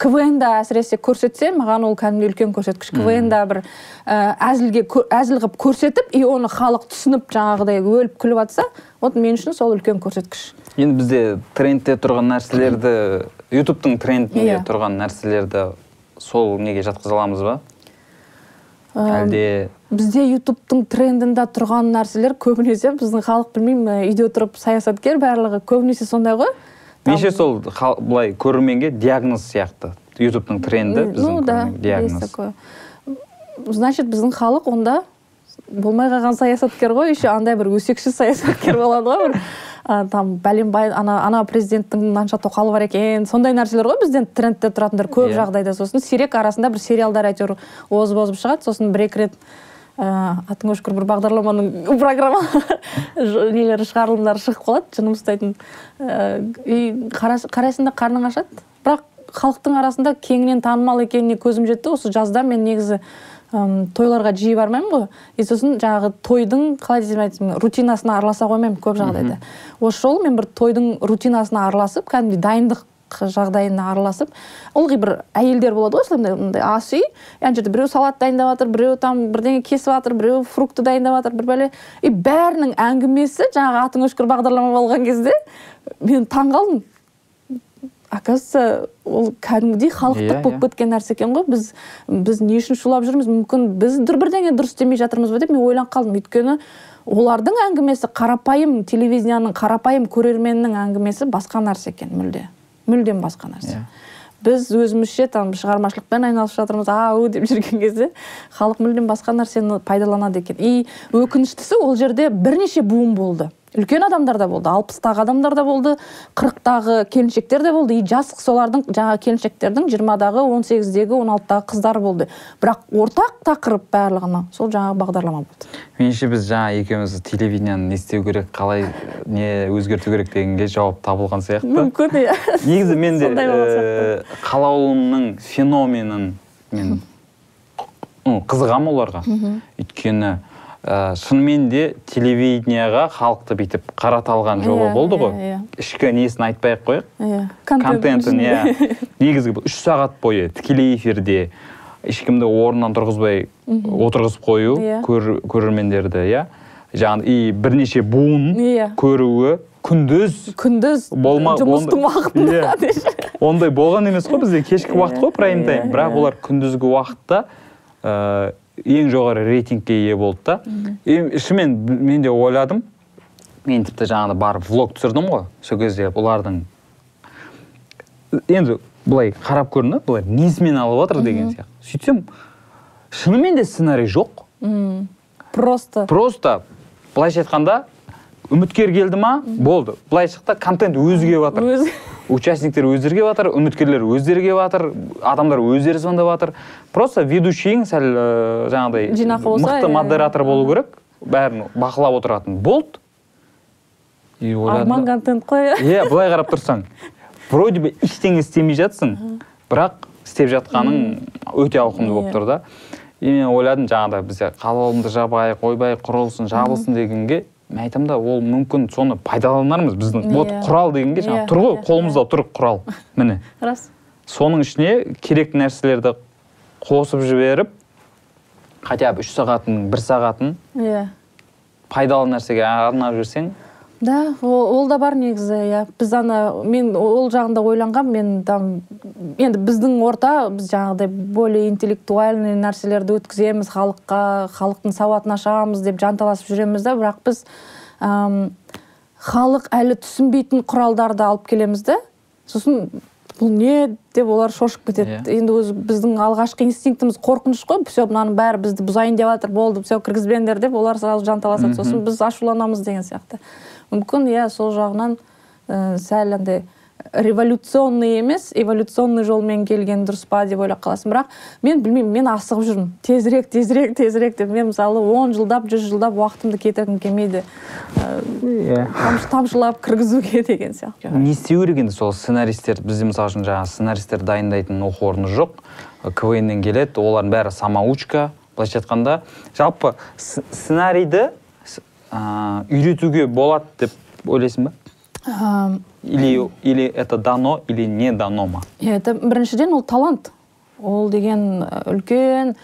Квн да әсіресе көрсетсе маған ол кәдімгідей үлкен көрсеткіш. Квн да бір ә, әзілге әзіл қылып көрсетіп и оны халық түсініп жаңағыдай өліп күліп жатса вот мен үшін сол үлкен көрсеткіш. Енді бізде трендте тұрған нәрселерді ютубтың трендінде Иә. тұрған нәрселерді сол неге жатқыза аламыз ба? Әлде бізде ютубтың трендінде тұрған нәрселер көбінесе біздің халық білмеймін үйде отырып саясаткер барлығы көбінесе сондай ғой. Неше сол былай көрерменге диагноз сияқты? Ютубтың тренді біздің ну да диагноз есть такое. Значит біздің халық онда болмай қалған саясаткер ғой еще андай бір өсекші саясаткер болады ғой бір. *laughs* Там бәленбай ана ана президенттің мынанша тоқалы бар екен сондай нәрселер ғой бізден трендте тұратындар көп Иә. жағдайда. Сосын сирек арасында бір сериалдар әйтеуір озып озып шығады сосын бір екі рет ә, атың өшкір бір бағдарламаның программа *laughs* нелері шығарылымдары шығып қалады жыным ұстайтын. Ә, и қарайсың да қарның ашады. Бірақ халықтың арасында кеңінен танымал екеніне көзім жетті. Осы жазда мен негізі ым, тойларға жиі бармаймын ғой. И сосын жаңағы тойдың қалай десем айтсам рутинасына араласа қоймаймын көп жағдайда. Осы жолы мен бір тойдың рутинасына араласып кәдімгідей дайындық жағдайына араласып ылғи бір әйелдер болады ғой осылай мындай ас үй. Ана жерде біреу салат дайындап жатыр біреу там бірдеңе кесіп жатыр біреу фрукты дайындап жатыр бір бәле. И бәрінің әңгімесі жаңағы атың өшкір бағдарлама болған кезде мен таңқалдым оказывается ол кәдімгідей халықтық Иә, болып иә. кеткен нәрсе екен ғой. Біз біз не үшін шулап жүрміз? Мүмкін біз дұр бірдеңе дұрыс істемей жатырмыз ба деп мен ойланып қалдым. Өйткені олардың әңгімесі қарапайым телевизияның қарапайым көрерменнің әңгімесі басқа нәрсе екен мүлде. Мүлдем басқа нәрсе. Иә. біз өзімізше там шығармашылықпен айналысып жатырмыз ау деп жүрген кезде халық мүлдем басқа нәрсені пайдаланады екен. И өкініштісі ол жерде бірнеше буын болды. Үлкен адамдар да болды алпыстағы адамдар да болды қырықтағы келіншектер де болды и жас солардың жаңағы келіншектердің жиырмадағы он сегіздегі он алтыдағы қыздар болды. Бірақ ортақ тақырып барлығына сол жаңағы бағдарлама болды. Меніңше біз жаңа екеуміз телевидениені не істеу керек қалай не өзгерту керек дегенге жауап табылған сияқты. Мүмкін иә. *laughs* Негізі мен де э, қалаулымның феноменін мен *laughs* ну, қызығамын оларға. Өйткені ә, шынымен де телевидениеға халықты бүйтіп қарата алған жоба Иә, болды иә, ғой. иә. ішкі несін айтпай ақ қояйық. Иә контентін иә. *laughs* Негізгі үш сағат бойы тікелей эфирде ешкімді орнынан тұрғызбай отырғызып қою Иә. көр- көрермендерді иә. Жаңағы и бірнеше буын Иә. көруі күндіз. Күндіз Болма- жұмыстың уақытында *laughs* ондай болған емес қой бізде. Кешкі уақыт қой прайм тайм. бірақ олар күндізгі уақытта ә, ең жоғары рейтингке ие болды да. Шынымен мен де ойладым. Мен тіпті жаңағыда барып влог түсірдім ғой. Сол кезде бұлардың енді былай қарап көрдім да бұлар несімен алып жатыр деген сияқты. Сөйтсем шынымен де сценарий жоқ. М, просто. Просто былайша айтқанда үміткер келді ма? Болды. Былайша айтқанда контент өзі келіп жатыр. Участниктер өздері келіп жатыр үміткерлер өздері келіп жатыр адамдар өздері звондап жатыр просто ведущийің сәл ә, жаңағыдай Жинақы болса, мықты иә, модератор болу керек. Бәрін бақылап отыратын болды. И арман контент қой. Иә иә былай қарап тұрсаң. Вроде бы ештеңе істемей жатсың бірақ істеп жатқаның өте ауқымды болып Иә. тұр да. И мен ойладым жаңағыдай бізде қалаулымды жабайық ойбай құрылсын жабылсын дегенге мен айтамын да ол мүмкін соны пайдаланармыз біздің. Вот Иә. құрал дегенге Иә, жаңағы тұр ғой иә, қолымызда тұр құрал. Міне. *laughs* Рас. Соның ішіне керекті нәрселерді қосып жіберіп хотя бы үш сағатын бір сағатын иә. пайдалы нәрсеге арнап жіберсең да ол, да бар негізі иә. Біз ана мен ол жағында ойланғам мен там енді біздің орта біз жаңағыдай более интеллектуальный нәрселерді өткіземіз халыққа халықтың сауатын ашамыз деп жанталасып жүреміз да. Бірақ біз ам, халық әлі түсінбейтін құралдарды алып келеміз да. Сосын бұл не деп олар шошып кетеді. Иә. енді өзі біздің алғашқы инстинктіміз қорқыныш қой. Все мынаның бәрі бізді бұзайын деп жатыр болды все кіргізбеңдер деп олар сразу жанталасады. Сосын біз ашуланамыз деген сияқты. Мүмкін иә сол жағынан ә, сәл андай революционный емес эволюционный жолмен келген дұрыс па деп ойлап қаласың. Бірақ мен білмеймін мен асығып жүрмін. Тезірек тезірек тезірек деп. Мен мысалы он жылдап жүз жылдап уақытымды кетіргім келмейді. Иә. тамшылап кіргізуге *laughs* деген сияқты. Не істеу керек енді сол сценаристер? Бізде мысалы үшін жаңағы сценаристер дайындайтын оқу орны жоқ. Квн нен келеді олардың бәрі самоучка. Былайша айтқанда жалпы сценарийді ыыы үйретуге болады деп ойлайсың ба? Или или это дано или не дано ма? Это біріншіден ол талант. Ол деген үлкен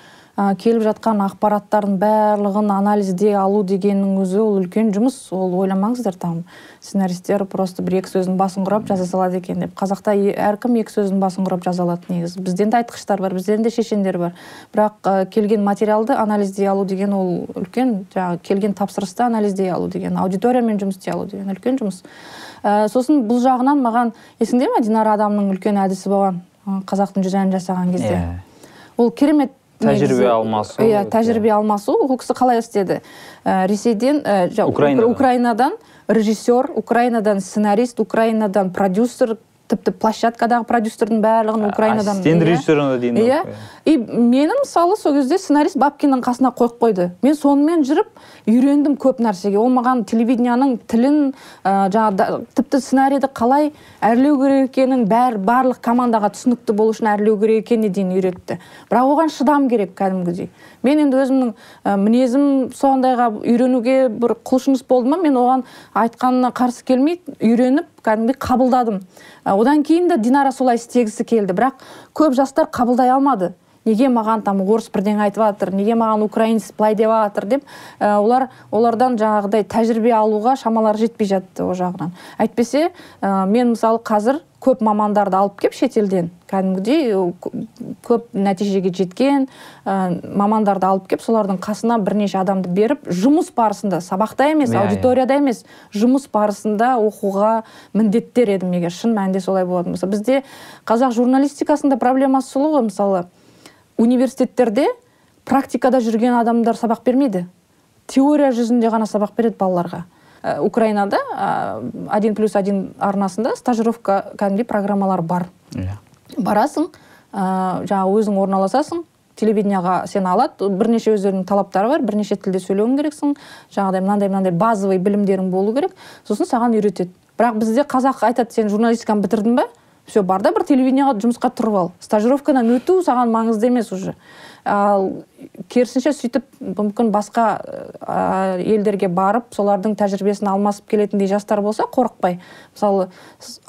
ә, келіп жатқан ақпараттардың барлығын анализдей алу дегеннің өзі ол үлкен жұмыс. Ол ойламаңыздар там сценаристер просто бір екі сөздің басын құрап жаза салады екен деп. Қазақта әркім екі сөздің басын құрап жаза алады негізі. Бізден де айтқыштар бар бізден де шешендер бар. Бірақ ә, келген материалды анализдей алу деген ол үлкен жаңағы келген тапсырысты анализдей алу деген аудиториямен жұмыс істей алу деген үлкен жұмыс. Ә, сосын бұл жағынан маған есіңде ме динара адамның үлкен әдісі болған? Қазақтың жүз әнін жасаған кезде. Иә. Ол керемет тәжірибе алмасу иә тәжірибе алмасу. Ол кісі қалай істеді? Ә, ресейден ә, украинадан. украинадан режиссер украинадан сценарист украинадан продюсер тіпті площадкадағы продюсердің барлығын украинадан ассистент режиссерына дейін иә. и мені мысалы сол кезде сценарист бабкиннің қасына қойып қойды. Мен сонымен жүріп үйрендім көп нәрсеге. Ол маған телевидениенің тілін ә, жаңағы тіпті сценарийді қалай әрлеу керек екенін бәр барлық командаға түсінікті болу үшін әрлеу керек екеніне дейін үйретті. Бірақ оған шыдам керек кәдімгідей. Мен енді өзімнің ә, мінезім сондайға үйренуге бір құлшыныс болды ма мен оған айтқанына қарсы келмей үйреніп кәдімгідей қабылдадым. Одан кейін де динара солай істегісі келді. Бірақ көп жастар қабылдай алмады. Неге маған там орыс бірдеңе айтып жатыр неге маған украинец былай деп жатыр деп ә, олар олардан жаңағыдай тәжірибе алуға шамалары жетпей жатты ол жағынан. Әйтпесе ә, мен мысалы қазір көп мамандарды алып келіп шетелден кәдімгідей көп нәтижеге жеткен ә, мамандарды алып келіп солардың қасына бірнеше адамды беріп жұмыс барысында сабақта емес иә, аудиторияда емес жұмыс барысында оқуға міндеттер едім егер шын мәнінде солай болатын болса. Бізде қазақ журналистикасында проблемасы сол ғой мысалы. Университеттерде практикада жүрген адамдар сабақ бермейді. Теория жүзінде ғана сабақ береді балаларға. Ә, украинада один плюс один арнасында стажировка кәдімгідей программалар бар. Иә. Барасың ә, жаңағы өзің орналасасың телевидениеға сені алады бірнеше өздерінің талаптары бар бірнеше тілде сөйлеуің керексің жаңағыдай мынандай мынандай базовый білімдерің болу керек сосын саған үйретеді. Бірақ бізде қазақ айтады сен журналистиканы бітірдің ба все бар да бір телевидениеға жұмысқа тұрып ал. Стажировкадан өту саған маңызды емес уже. Ал керісінше сөйтіп мүмкін басқа ә, елдерге барып солардың тәжірибесін алмасып келетіндей жастар болса қорықпай. Мысалы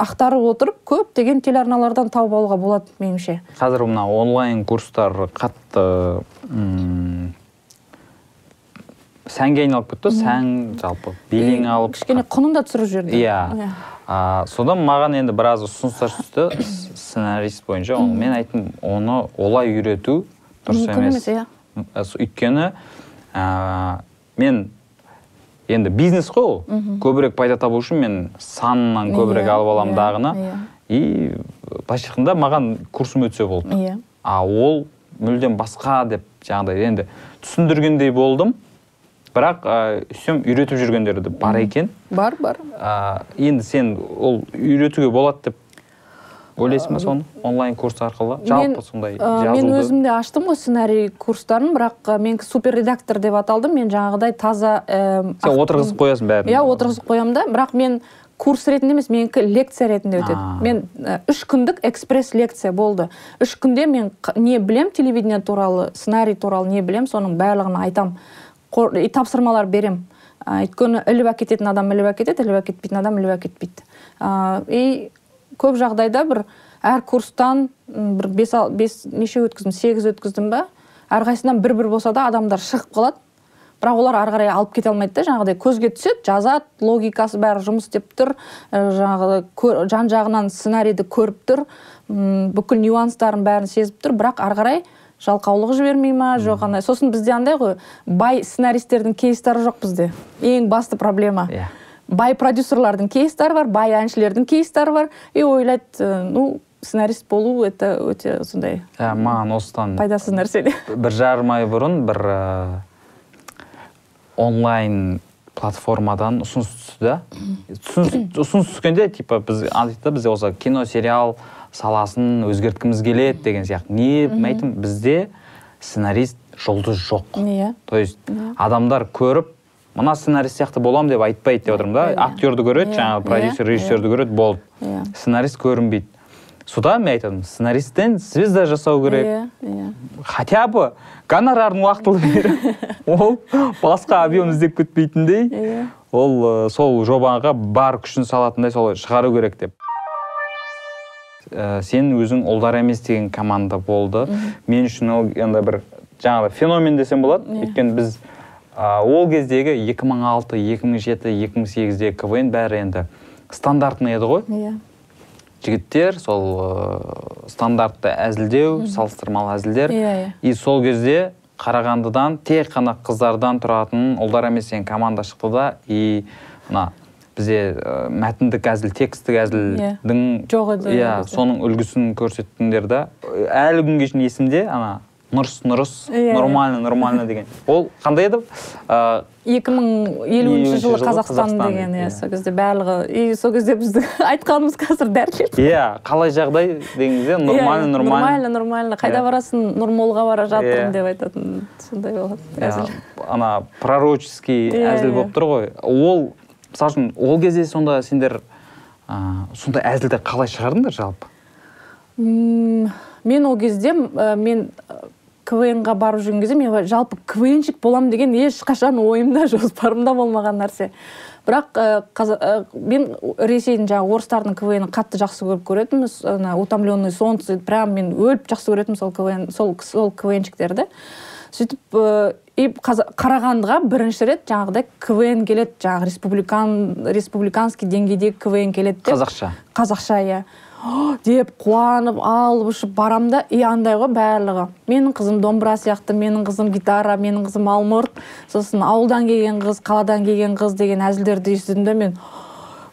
ақтарып отырып көптеген телеарналардан тауып алуға болады меніңше. Қазір мына онлайн курстар қатты сәнге айналып кетті сән жалпы белең алып кішкене құнын да түсіріп жіберді. Иә. А, содан маған енді біраз ұсыныстар түсті сценарист бойынша. Оны мен айттым оны олай үйрету дұрыс емес иә. Өйткені ә, мен енді бизнес қой ол. Көбірек пайда табу үшін мен санынан көбірек алып аламын иә, дағыны. иә. и былайша айтқанда маған курсым өтсе болды. Иә. А ол мүлдем басқа деп жаңағыдай енді түсіндіргендей болдым. Бірақ сөйтсем үйретіп жүргендер де бар екен. Бар бар. Ә, енді сен ол үйретуге болады деп ойлайсың ба соны? Онлайн курс арқылы? жалпы сондай ә, мен өзім де аштым ғой сценарий курстарын бірақ мен супер редактор деп аталдым мен жаңағыдай таза ә, сен отырғызып қоясың бәрін. Иә отырғызып қоямын да. Бірақ мен курс ретінде емес менікі лекция ретінде өтеді. А. мен ә, үш күндік экспресс лекция болды. Үш күнде мен не білем телевидение туралы сценарий туралы не білем соның барлығын айтам. Тапсырмалар берем. Өйткені іліп әкететін адам іліп әкетеді іліп әкетпейтін адам іліп әкетпейді. И көп жағдайда бір әр курстан бір бес, бес неше өткіздім сегіз өткіздім ба әрқайсысынан бір бір болса да адамдар шығып қалады. Бірақ олар ары қарай алып кете алмайды да жаңағыдай көзге түседі жазады логикасы бәрі жұмыс істеп тұр жаңағы жан жағынан сценарийді көріп тұр бүкіл нюанстарын бәрін сезіп тұр. Бірақ ары қарай жалқаулық жібермей ма? Жоқ андай сосын бізде андай ғой бай сценаристердің кейстары жоқ бізде. Ең басты проблема. Иә. Бай продюсерлардың кейстары бар бай әншілердің кейстары бар. И ойлайды э, ну сценарист болу это өте сондай Ә, маған осыдан пайдасыз нәрсе бір жарым ай бұрын бір ә, онлайн платформадан ұсыныс түсті да. *coughs* Ұсыныс түскенде типа біз айтты да біз осы кино сериал саласын өзгерткіміз келеді деген сияқты. Не мен айттым бізде сценарист жұлдыз жоқ. Иә. То есть адамдар көріп мына сценарист сияқты боламын деп айтпайды деп отырмын да. Айтпайды. актерді көреді Иә, жаңағы продюсер иә, режиссерді көреді болды. Иә. сценарист көрінбейді. Содан мен айтамын сценаристтен звезда жасау керек. Иә иә. Хотя бы гонорарын уақытылы беріп *laughs* ол басқа объем іздеп кетпейтіндей иә. ол сол жобаға бар күшін салатындай солай шығару керек деп. Э, сен өзің ұлдар емес деген команда болды. Мен үшін ол енді бір жаңағы феномен десем болады. Иә. өйткені біз а, ол кездегі 2006 2007 2008дегі квн бәрі енді стандартный еді ғой. Иә. Жігіттер сол э, стандартты әзілдеу салыстырмалы әзілдер. Иә, иә. и сол кезде қарағандыдан тек қана қыздардан тұратын ұлдар емес деген команда шықты да и мына бізде э, мәтіндік әзіл текстік әзілдің Жоқ еді иә соның үлгісін көрсеттіңдер да әлі күнге шейін есімде ана нұрыс нұрыс Иә, иә. нормально нормально деген ол қандай еді екі мың елуінші жылы қазақстан Қазақстан, деген иә иә. сол кезде барлығы и сол кезде біздің *laughs* айтқанымыз қазір дәрілеп иә қалай жағдай деген кезде нормально Иә, нормально нормально нормально қайда Иә. барасың нұрмолға бара жатырмын Иә. деп айтатын сондай болады Иә, әзіл. ана пророческий Иә, әзіл иә. болып тұр ғой ол мысалы үшін ол кезде сонда сендер ә, сондай әзілді қалай шығардыңдар жалпы? Мен ол кезде ә, мен квн-ға барып жүрген кезде мен жалпы квнщик боламын деген ешқашан ойымда *laughs* жоспарымда болмаған нәрсе. Бірақ ә, қаза- ә, мен ресейдің жаңағы орыстардың квн қатты жақсы көріп көретінмін ана утомленный солнце прям мен өліп жақсы көретінмін сол квн сол сол квнщиктерді сөйтіп и қарағандыға бірінші рет жаңағыдай квн келеді. Жаңағы республикан республиканский деңгейдегі квн келеді деп. Қазақша. Қазақша иә. Деп қуанып алып ұшып барамын да и андай ғой барлығы. Менің қызым домбыра сияқты менің қызым гитара менің қызым алмұрт. Сосын ауылдан келген қыз қаладан келген қыз деген әзілдерді естідім да мен.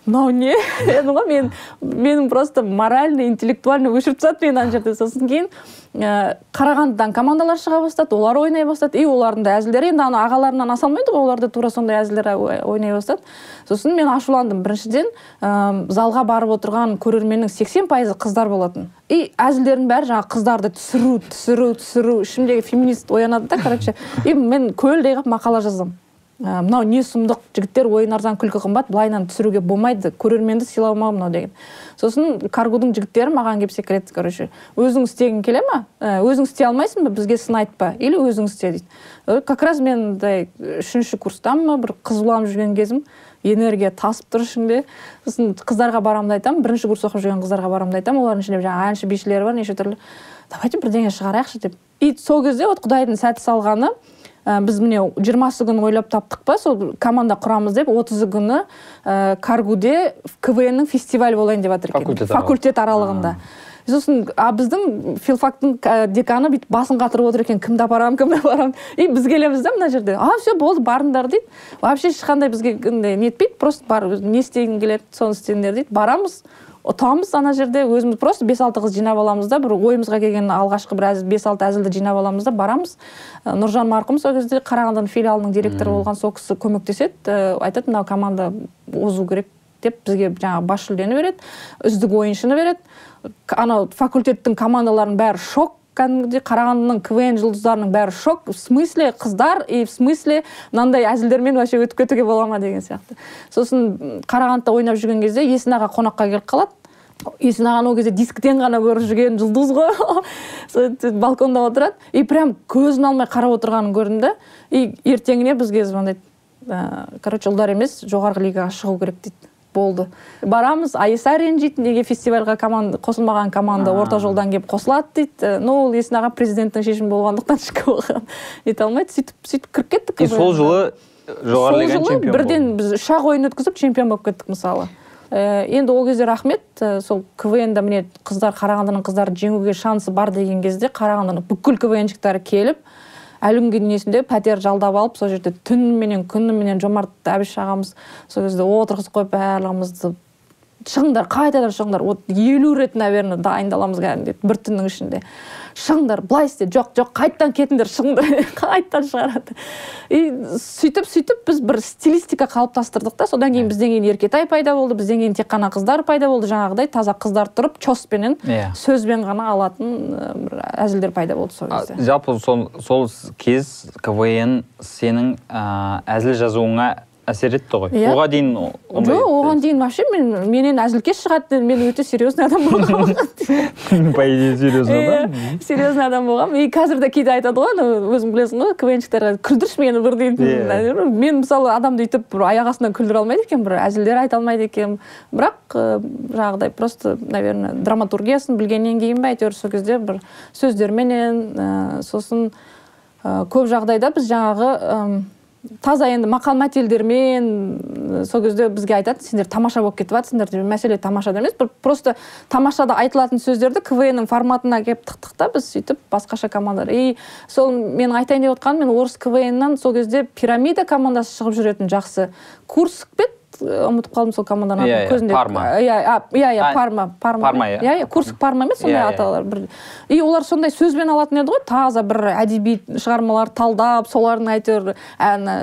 Мынау не дедім ғой мен менің просто морально интеллектуально өшіріп тастады мені ана жерде сосын кейін ә, қарағандыдан командалар шыға бастады олар ойнай бастады и олардың да әзілдері енді ана ағаларынан аса алмайды ғой олар да тура сондай әзілдер ой- ойнай бастады. Сосын мен ашуландым. Біріншіден ә, залға барып отырған көрерменнің сексен пайызы қыздар болатын. И әзілдердің бәрі жаңағы қыздарды түсіру түсіру түсіру. Ішімдегі феминист оянады да короче. И мен көлдей қылып мақала ә, мынау не сұмдық? Жігіттер ойын арзан күлкі қымбат былайынан түсіруге болмайды. Көрерменді сыйламау мынау деген. Сосын каргудың жігіттері маған келіп секіреді короче. Өзің істегің келе ма? Ә, өзің істей алмайсың ба? Бізге сын айтпа. Или өзің істе дейді. Как раз мен мындай үшінші курстамын ба бір қызуланып жүрген кезім. Энергия тасып тұр ішімде сосын қыздарға барамын да айтамын. Бірінші курс оқып жүрген қыздарға барамын да айтамын. Олардың ішінде жаңағы әнші бишілер бар неше түрлі. Давайте бірдеңе шығарайықшы деп. И сол кезде вот құдайдың сәті салғаны ә, біз міне жиырмасы күні ойлап таптық па сол команда құрамыз деп отызы күні ә, каргуде квн ның фестивалі болайын деп жатыр екен. Факультет факультет аралығында. Сосын а біздің филфактың ә, деканы бүйтіп басын қатырып отыр екен. Кімді апарамын кімді апарамын и біз келеміз да мына жерде. А все болды барыңдар дейді. Вообще ешқандай бізге нетпейді просто бар не істегің келеді соны істеңдер дейді. Барамыз. Ұтамыз ана жерде өзіміз просто бес алты қыз жинап аламыз да бір ойымызға келген алғашқы бір әзіл бес алты әзілді жинап аламыз да барамыз. Нұржан марқұм сол кезде қарағандының филиалының директоры болған сол кісі көмектеседі айтады мынау команда озу керек деп бізге жаңағы бас жүлдені береді үздік ойыншыны береді анау факультеттің командаларының бәрі шок кәдімгідей қарағандының квн жұлдыздарының бәрі шок. В смысле қыздар и в смысле мынандай әзілдермен вообще өтіп кетуге бола ма деген сияқты. Сосын қарағандыда ойнап жүрген кезде есін аға қонаққа келіп қалады. Есін ағаны ол кезде дисктен ғана көріп жүрген жұлдыз ғой. *laughs* Балконда отырады. И прям көзін алмай қарап отырғанын көрдім да и ертеңіне бізге звондайды. Ә, короче ұлдар емес жоғарғы лигаға шығу керек дейді. Болды. Барамыз. Айса ренжиді неге фестивальға команда қосылмаған команда орта жолдан келіп қосылады дейді. Ә, ну ол есін аға президенттің шешімі болғандықтан ішкі оған нете алмайды. Сөйтіп сөйтіп кіріп кеттік и сол жылы жоғары лиганың жылы чемпионы бірден болды. біз үш ақ ойын өткізіп чемпион болып кеттік мысалы. Ә, енді ол кезде рахмет. Ә, сол квн да міне қыздар қарағандының қыздары жеңуге шансы бар деген кезде қарағандының бүкіл квнщиктары келіп әлі күнге дейін есімде пәтер жалдап алып сол жерде түніменен күніменен жомарт әбіш ағамыз сол кезде отырғызып қойып барлығымызды шығыңдар қайтадан шығыңдар вот елу рет наверное дайындаламыз кәдімгідей бір түннің ішінде. Шығыңдар былай істе жоқ жоқ қайтадан кетіңдер шығыңдар *laughs* қайтадан шығарады. И сөйтіп сөйтіп біз бір стилистика қалыптастырдық та. Содан кейін бізден кейін еркетай пайда болды бізден кейін тек қана қыздар пайда болды жаңағыдай таза қыздар тұрып чоспенен Иә. сөзбен ғана алатын бір әзілдер пайда болды сол кезде. Жалпы сол, сол кез квн сенің ә, әзіл жазуыңа әсер етті ғой. Иә. оған дейін ондай жоқ оған дейін вообще мен менен әзілкеш шығады мен өте серьезный адам болғанмын. *laughs* По идее серьезно да Иә, серьезный адам болғанмын. И қазір де кейде айтады ғой ана өзің білесің ғой квнщиктарға күлдірші мені бір Иә. дейтін мен мысалы адамды өйтіп бір аяқ астынан күлдіре алмайды екенмін бір әзілдер айта алмайды екенмін. Бірақ жаңағыдай просто наверное драматургиясын білгеннен кейін ба әйтеуір сол кезде бір сөздерменен сосын көп жағдайда біз жаңағы таза енді мақал мәтелдермен сол кезде бізге айтады сендер тамаша болып кетіп жатсыңдар деп мәселе тамашада емес бір просто тамашада айтылатын сөздерді квннің форматына келіп тықтық та біз сөйтіп басқаша командалар и сол менің айтайын деп отқаным мен орыс квннан сол кезде пирамида командасы шығып жүретін жақсы курск пе? Ұмытып қалдым сол команданың Иә, атын. иә, көзінде Парма. иә иә иә А, парма парма. Парма, иә. иә иә курск парма емес сондай Иә, иә. аталар бір. И олар сондай сөзбен алатын еді ғой таза бір әдеби шығармаларды талдап солардың әйтеуір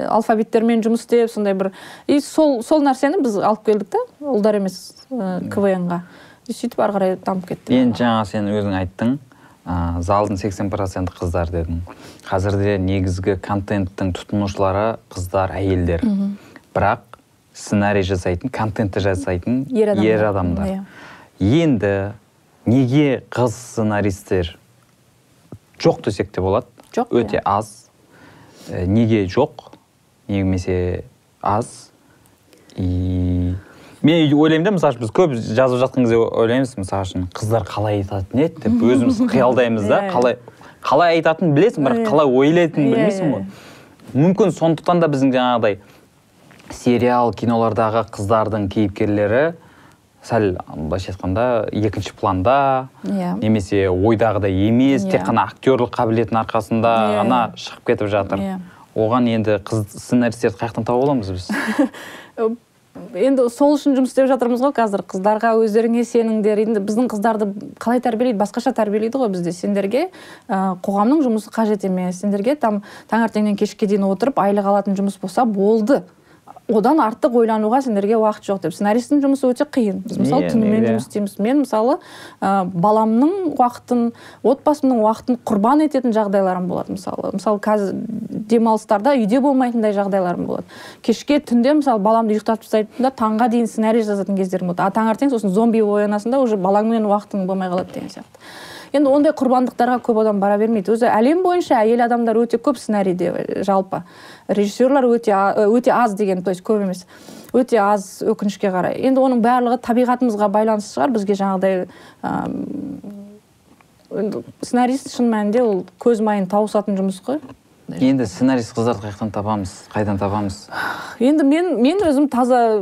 алфавиттермен жұмыс істеп сондай бір. И сол сол нәрсені біз алып келдік та ұлдар емес квнға. И сөйтіп ары қарай дамып кетті. Енді жаңа сен өзің айттың ә, залдың 80 проценті қыздар дедің. Қазірде негізгі контенттің тұтынушылары қыздар әйелдер. Бірақ сценарий жасайтын контентті жасайтын Ер адамдар. адамдар. Иә. енді неге қыз сценаристер жоқ десек те болады? Жоқ, өте иә. аз. Ә, неге жоқ? Немесе аз. И мен ойлаймын да мысалы біз көп жазып жатқан кезде ойлаймыз мысалы үшін қыздар қалай айтатын еді деп өзіміз *laughs* қиялдаймыз да. Иә, қалай қалай айтатынын білесің бірақ қалай ойлайтынын білмейсің ғой. мүмкін сондықтан да біздің жаңағыдай сериал кинолардағы қыздардың кейіпкерлері сәл былайша айтқанда екінші планда Иә. немесе ойдағыдай емес Иә. тек қана актерлік қабілеттің арқасында Иә, ғана иә. шығып кетіп жатыр Иә. оған енді қыз сценаристерді қай жақтан тауып аламыз біз *laughs* енді сол үшін жұмыс істеп жатырмыз ғой қазір қыздарға өздеріңе сеніңдер енді біздің қыздарды қалай тәрбиелейді басқаша тәрбиелейді ғой бізде сендерге ә, қоғамның жұмысы қажет емес сендерге там таңертеңнен кешке дейін отырып айлық алатын жұмыс болса болды одан артық ойлануға сендерге уақыт жоқ деп. Сценаристтің жұмысы өте қиын. Біз мысалы Иә, түнімен иә. жұмыс істейміз. Мен мысалы ә, баламның уақытын отбасымның уақытын құрбан ететін жағдайларым болады мысалы. Мысалы қазір демалыстарда үйде болмайтындай жағдайларым болады. Кешке түнде мысалы баламды ұйықтатып тастайтын да таңға дейін сценарий жазатын кездерім болады. А таңертең сосын зомби оянасың да уже балаңмен уақытың болмай қалады деген сияқты. Енді ондай құрбандықтарға көп адам бара бермейді. Өзі әлем бойынша әйел адамдар өте көп сценарийде э, жалпы. Режиссерлар өте а- өте аз деген то есть көп емес. Өте аз өкінішке қарай. Енді оның барлығы табиғатымызға байланысты шығар. Бізге жаңағыдай енді сценарист шын мәнінде ол көз майын тауысатын жұмыс қой. Енді сценарист қыздарды қай жақтан табамыз қайдан табамыз? Енді мен мен өзім таза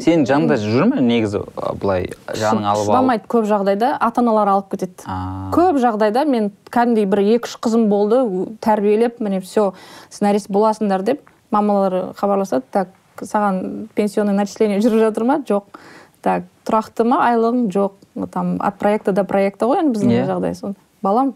сенің жаныңда жүр ме негізі былай жаның алып шыдамайды көп жағдайда ата аналар алып кетеді. А. көп жағдайда мен кәдімгідей бір екі үш қызым болды тәрбиелеп міне все сценарист боласыңдар деп мамалар хабарласады так саған пенсионный начисление жүріп жатыр ма? Жоқ так тұрақты ма? Айлығың жоқ там от проекта до проекта ғой енді біздің Иә. жағдай сон балам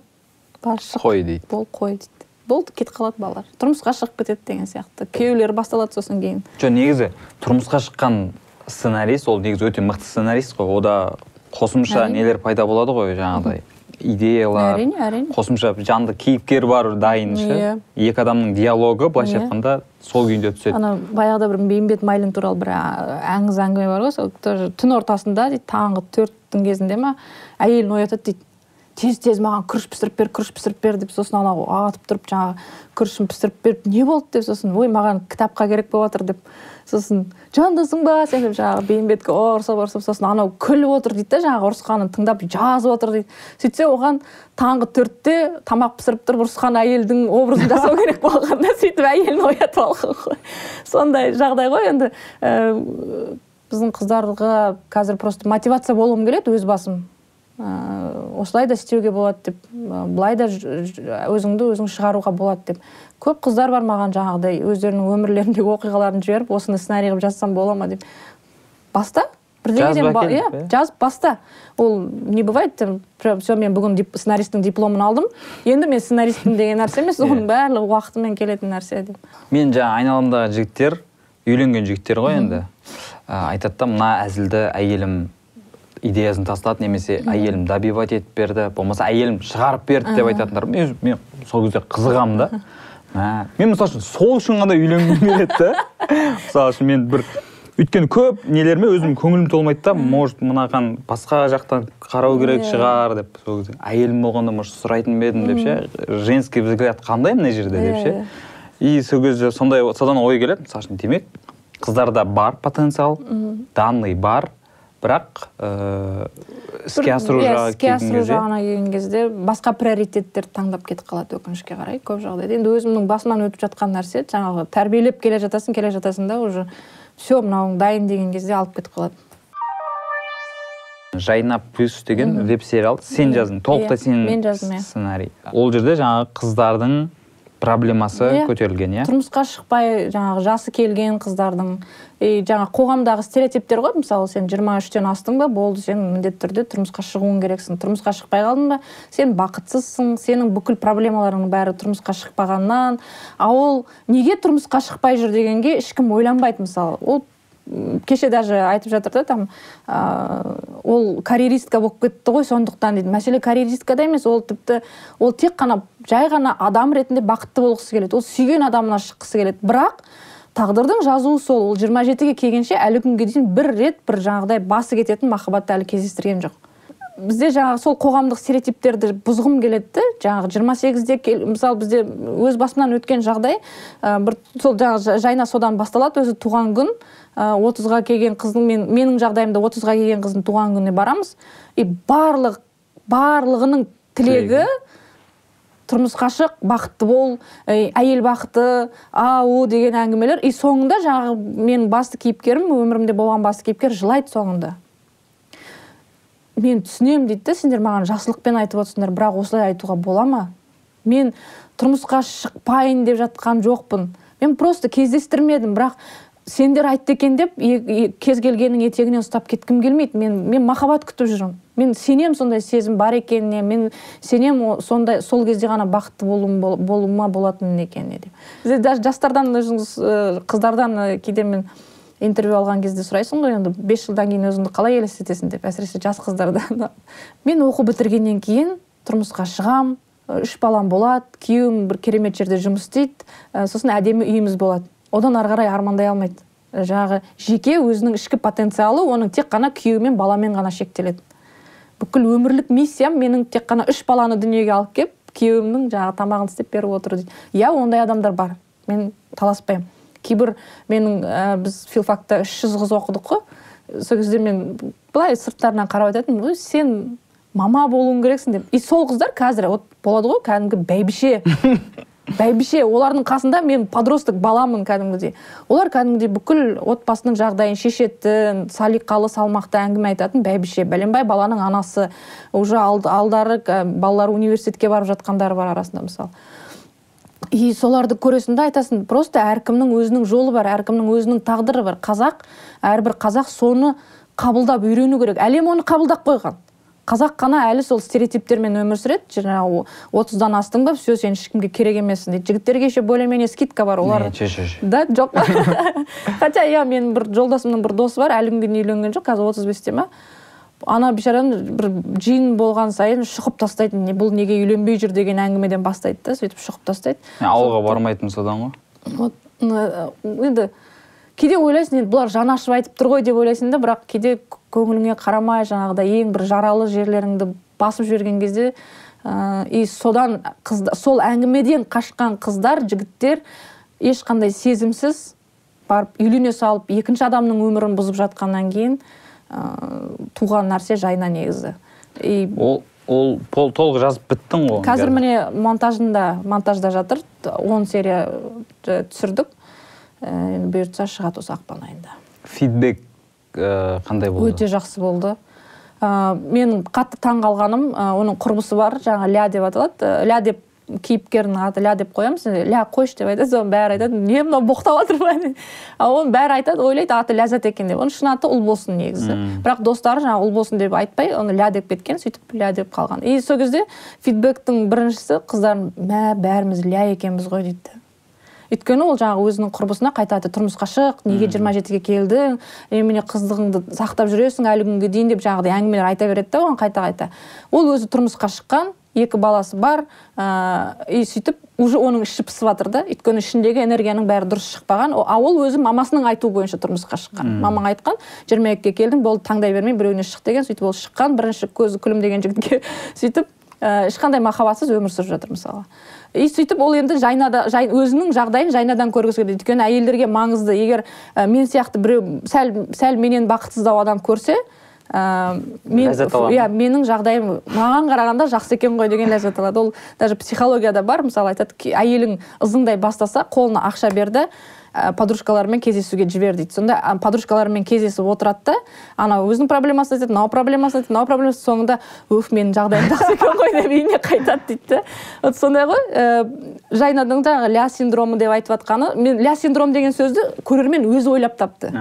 бар қой дейді. бол қой дейді болды кетіп қалады балалар. Тұрмысқа шығып кетеді деген сияқты. Күйеулері басталады сосын кейін. Жоқ негізі тұрмысқа шыққан сценарист ол негізі өте мықты сценарист қой. Ода қосымша Әрине. нелер пайда болады ғой жаңағыдай. Идеялар Әрине, әрине. қосымша жанды кейіпкер бар дайын ше. Иә. екі адамның диалогы былайша Иә. айтқанда сол күйінде түседі. Ана баяғыда бір бейімбет майлин туралы бір аңыз әңгіме бар ғой сол тоже түн ортасында дейді таңғы төрттің кезінде ма әйелін оятады дейді. Тез тез маған күріш пісіріп бер күріш пісіріп бер деп сосын анау атып тұрып жаңағы күрішін пісіріп беріп не болды деп сосын ой маған кітапқа керек болып жатыр деп сосын жандысың ба? сен деп жаңағы бейімбетке ұрсып ұрсып сосын анау күліп отыр дейді да жаңағы ұрысқанын тыңдап жазып отыр дейді. Сөйтсе оған таңғы төртте тамақ пісіріп тұрып ұрысқан әйелдің образын жасау керек болған да сөйтіп әйелін оятып алған ғой. Сондай жағдай ғой енді. Ііі біздің қыздарға қазір просто мотивация болғым келеді өз басым. Осылай да істеуге болады деп былай да өзіңді өзің шығаруға болады деп. Көп қыздар бар маған жаңағыдай өздерінің өмірлеріндегі оқиғаларын жіберіп осыны сценарий қылып жазсам бола ма деп. Баста? Бірдеңеден Жазып ба- иә иә? жазып баста. Ол не бывает там прям все мен бүгін дип- сценаристтің дипломын алдым. Енді мен сценаристпін деген нәрсе емес оның барлығы уақытымен келетін нәрсе деп. Мен жаңа айналамдағы жігіттер үйленген жігіттер ғой енді. Ә, айтады да мына әзілді әйелім идеясын тастады немесе әйелім добивать етіп берді болмаса әйелім шығарып берді деп айтатындар. Мен, мен сол кезде қызығамын да. Мә, мен мысалы үшін сол үшін ғана үйленгім келеді да. Мысалы үшін мен бір өйткені көп нелеріме өзім көңілім толмайды да. Может мынаған басқа жақтан қарау керек Иә. шығар деп сол кезде. Әйелім болғанда может сұрайтын ба едім деп ше? Женский взгляд қандай мына жерде деп ше? Иә. и сол кезде сондай содан ой келеді. Мысалы үшін демек қыздарда бар потенциал данный бар бірақ ыыы іске асыру Иә, жағы іске асыру жағына келген кезде басқа приоритеттерді таңдап кетіп қалады өкінішке қарай көп жағдайда. Енді өзімнің басымнан өтіп жатқан нәрсе жаңағы тәрбиелеп келе жатасың келе жатасың да уже все мынауың дайын деген кезде алып кетіп қалады. Жайнап плюс деген веб сериал сен жаздың. Толықтай Иә, сенің мен жаздым, иә. сценарий. Ол жерде жаңағы қыздардың проблемасы Иә. көтерілген иә? Тұрмысқа шықпай жаңағы жасы келген қыздардың и жаңағы қоғамдағы стереотиптер ғой мысалы сен 23-тен астың ба болды сен міндетті түрде тұрмысқа шығуың керексің. Тұрмысқа шықпай қалдың ба сен бақытсызсың сенің бүкіл проблемаларыңның бәрі тұрмысқа шықпағаннан а ол неге тұрмысқа шықпай жүр дегенге ешкім ойланбайды мысалы. Ол кеше даже айтып жатыр да там ыыы, ол карьеристка болып кетті ғой сондықтан дейді. Мәселе карьеристкада емес ол тіпті ол тек қана жай ғана адам ретінде бақытты болғысы келеді. Ол сүйген адамына шыққысы келеді. Бірақ тағдырдың жазуы сол. Ол 27-ге келгенше әлі күнге дейін бір рет бір жаңағыдай басы кететін махаббатты әлі кездестірген жоқ. Бізде жаңағы сол қоғамдық стереотиптерді бұзғым келеді да жаңағы 28-де кел, мысалы бізде өз басымнан өткен жағдай ә, бір сол жаңағы жа- жайна содан басталады. Өзі туған күн ә, 30-ға келген қыздың мен, менің жағдайымда 30-ға келген қыздың туған күніне барамыз. И барлық барлығының тілегі тұрмысқа шық бақытты бол әй, әйел бақыты а у деген әңгімелер. И соңында жаңағы менің басты кейіпкерім өмірімде болған басты кейіпкер жылайды соңында. Мен түсінемін дейді да сендер маған жақсылықпен айтып отырсыңдар бірақ осылай айтуға бола ма? Мен тұрмысқа шықпайын деп жатқан жоқпын. Мен просто кездестірмедім бірақ сендер айтты екен деп кез келгеннің етегінен ұстап кеткім келмейді. Мен мен махаббат күтіп жүрмін. Мен сенемін сондай сезім бар екеніне мен сенемін о- сондай сол кезде ғана бақытты болуым бол- болуыма болатын екеніне деп. Бізде даже жастардан өзіңіз қыздардан кейде мен интервью алған кезде сұрайсың ғой енді бес жылдан кейін өзіңді қалай елестетесің деп әсіресе жас қыздардан мен оқу бітіргеннен кейін тұрмысқа шығам үш балам болады күйеуім бір керемет жерде жұмыс істейді сосын әдемі үйіміз болады. Одан ары қарай армандай алмайды. Жаңағы жеке өзінің ішкі потенциалы оның тек қана күйеуі мен баламен ғана шектеледі. Бүкіл өмірлік миссиям менің тек қана үш баланы дүниеге алып келіп күйеуімнің жаңағы тамағын істеп беріп отыр дейді. Иә ондай адамдар бар. Мен таласпаймын. Кейбір менің ә, біз филфакта үш жүз қыз оқыдық қой. Сол кезде мен былай сырттарынан қарап айтатынмын сен мама болуың керексің деп. И сол қыздар қазір вот болады ғой кәдімгі бәйбіше. *laughs* бәйбіше олардың қасында мен подросток баламын кәдімгідей. Олар кәдімгідей бүкіл отбасының жағдайын шешетін салиқалы салмақты әңгіме айтатын бәйбіше. Бәленбай баланың анасы уже алд- алдары балалары университетке барып жатқандары бар арасында мысалы. И соларды көресің да айтасың просто әркімнің өзінің жолы бар әркімнің өзінің тағдыры бар. Қазақ әрбір қазақ соны қабылдап үйрену керек. Әлем оны қабылдап қойған. Қазақ қана әлі сол стереотиптермен өмір сүреді. Жаңағы отыздан астың ба? Все сен ешкімге керек емессің дейді. Жігіттерге еще более менее скидка бар. Олар да жоқ. *laughs* Хотя иә менің бір жолдасымның бір досы бар. Әлі күнге дейін үйленген жоқ. Қазір отыз бесте ма ана бейшараны бір жиын болған сайын шұқып тастайды не бұл неге үйленбей жүр деген әңгімеден бастайды да сөйтіп шұқып тастайды. Ауылға бармайтын содан ғой? Вот ы, енді кейде ойлайсың енді бұлар жаны ашып айтып тұр ғой деп ойлайсың да бірақ кейде көңіліңе қарамай жаңағыдай ең бір жаралы жерлеріңді басып жіберген кезде ә, и содан қызда, сол әңгімеден қашқан қыздар жігіттер ешқандай сезімсіз барып үйлене салып екінші адамның өмірін бұзып жатқаннан кейін ә, туған нәрсе жайна негізі. И ол ол пол- толық жазып біттің ғой қазір міне монтажында монтажда жатыр. 10 серия э, түсірдік. Бұйыртса шығады осы ақпан айында. Фидбек э, қандай болды? Өте жақсы болды. Ә, мен қатты таң қалғаным ә, оның құрбысы бар жаңа ля деп аталады. Ә, ля деп кейіпкердің аты ля деп қоямыз. Ля қойшы деп айтады соны бәрі айтады. Не мынау боқтап жатыр ма а оның бәрі айтады ойлайды аты ләззат екен деп. Оның шын аты ұл болсын негізі. Бірақ достары жаңағы ұл болсын деп айтпай оны ля деп кеткен сөйтіп ля деп қалған. И сол кезде фидбэктің біріншісі қыздар мә бәріміз ля екенбіз ғой дейді. Өйткені ол жаңағы өзінің құрбысына қайта айтады тұрмысқа шық неге жиырма жетіге келдің немене қыздығыңды сақтап жүресің әлі күнге дейін деп жаңағыдай әңгімелер айта береді да оған қайта қайта. Ол өзі тұрмысқа шыққан екі баласы бар ыыы и сөйтіп уже оның іші пысып жатыр да. Өйткені ішіндегі энергияның бәрі дұрыс шықпаған. А ол өзі мамасының айтуы бойынша тұрмысқа шыққан. Мамаң айтқан жиырма екіге келдің болды таңдай бермей біреуіне шық деген сөйтіп ол шыққан. Бірінші көзі күлімдеген жігітке *laughs* сөйтіп ешқандай махаббатсыз өмір сүріп жатыр мысалы. И сөйтіп ол енді жайнада жай, өзінің жағдайын жайнадан көргісі келеді. Өйткені әйелдерге маңызды егер ә, мен сияқты біреу сәл сәл менен бақытсыздау адам көрсе ә, мен иә менің жағдайым маған қарағанда жақсы екен ғой деген ләззат алады. Ол даже психологияда бар. Мысалы айтады әйелің ызыңдай бастаса қолына ақша берді подружкаларымен кездесуге жібер дейді. Сонда подружкаларымен кездесіп отырады да анау өзінің проблемасын айтады мынау проблемасын айтады мынау проблемасын соңында уф менің жағдайым жақсы екен ғой деп үйіне қайтады дейді да. Вот сондай ғой ә, жайнаның жаңағы ля синдромы деп айтып жатқаны мен ля синдром деген сөзді көрермен өзі ойлап тапты.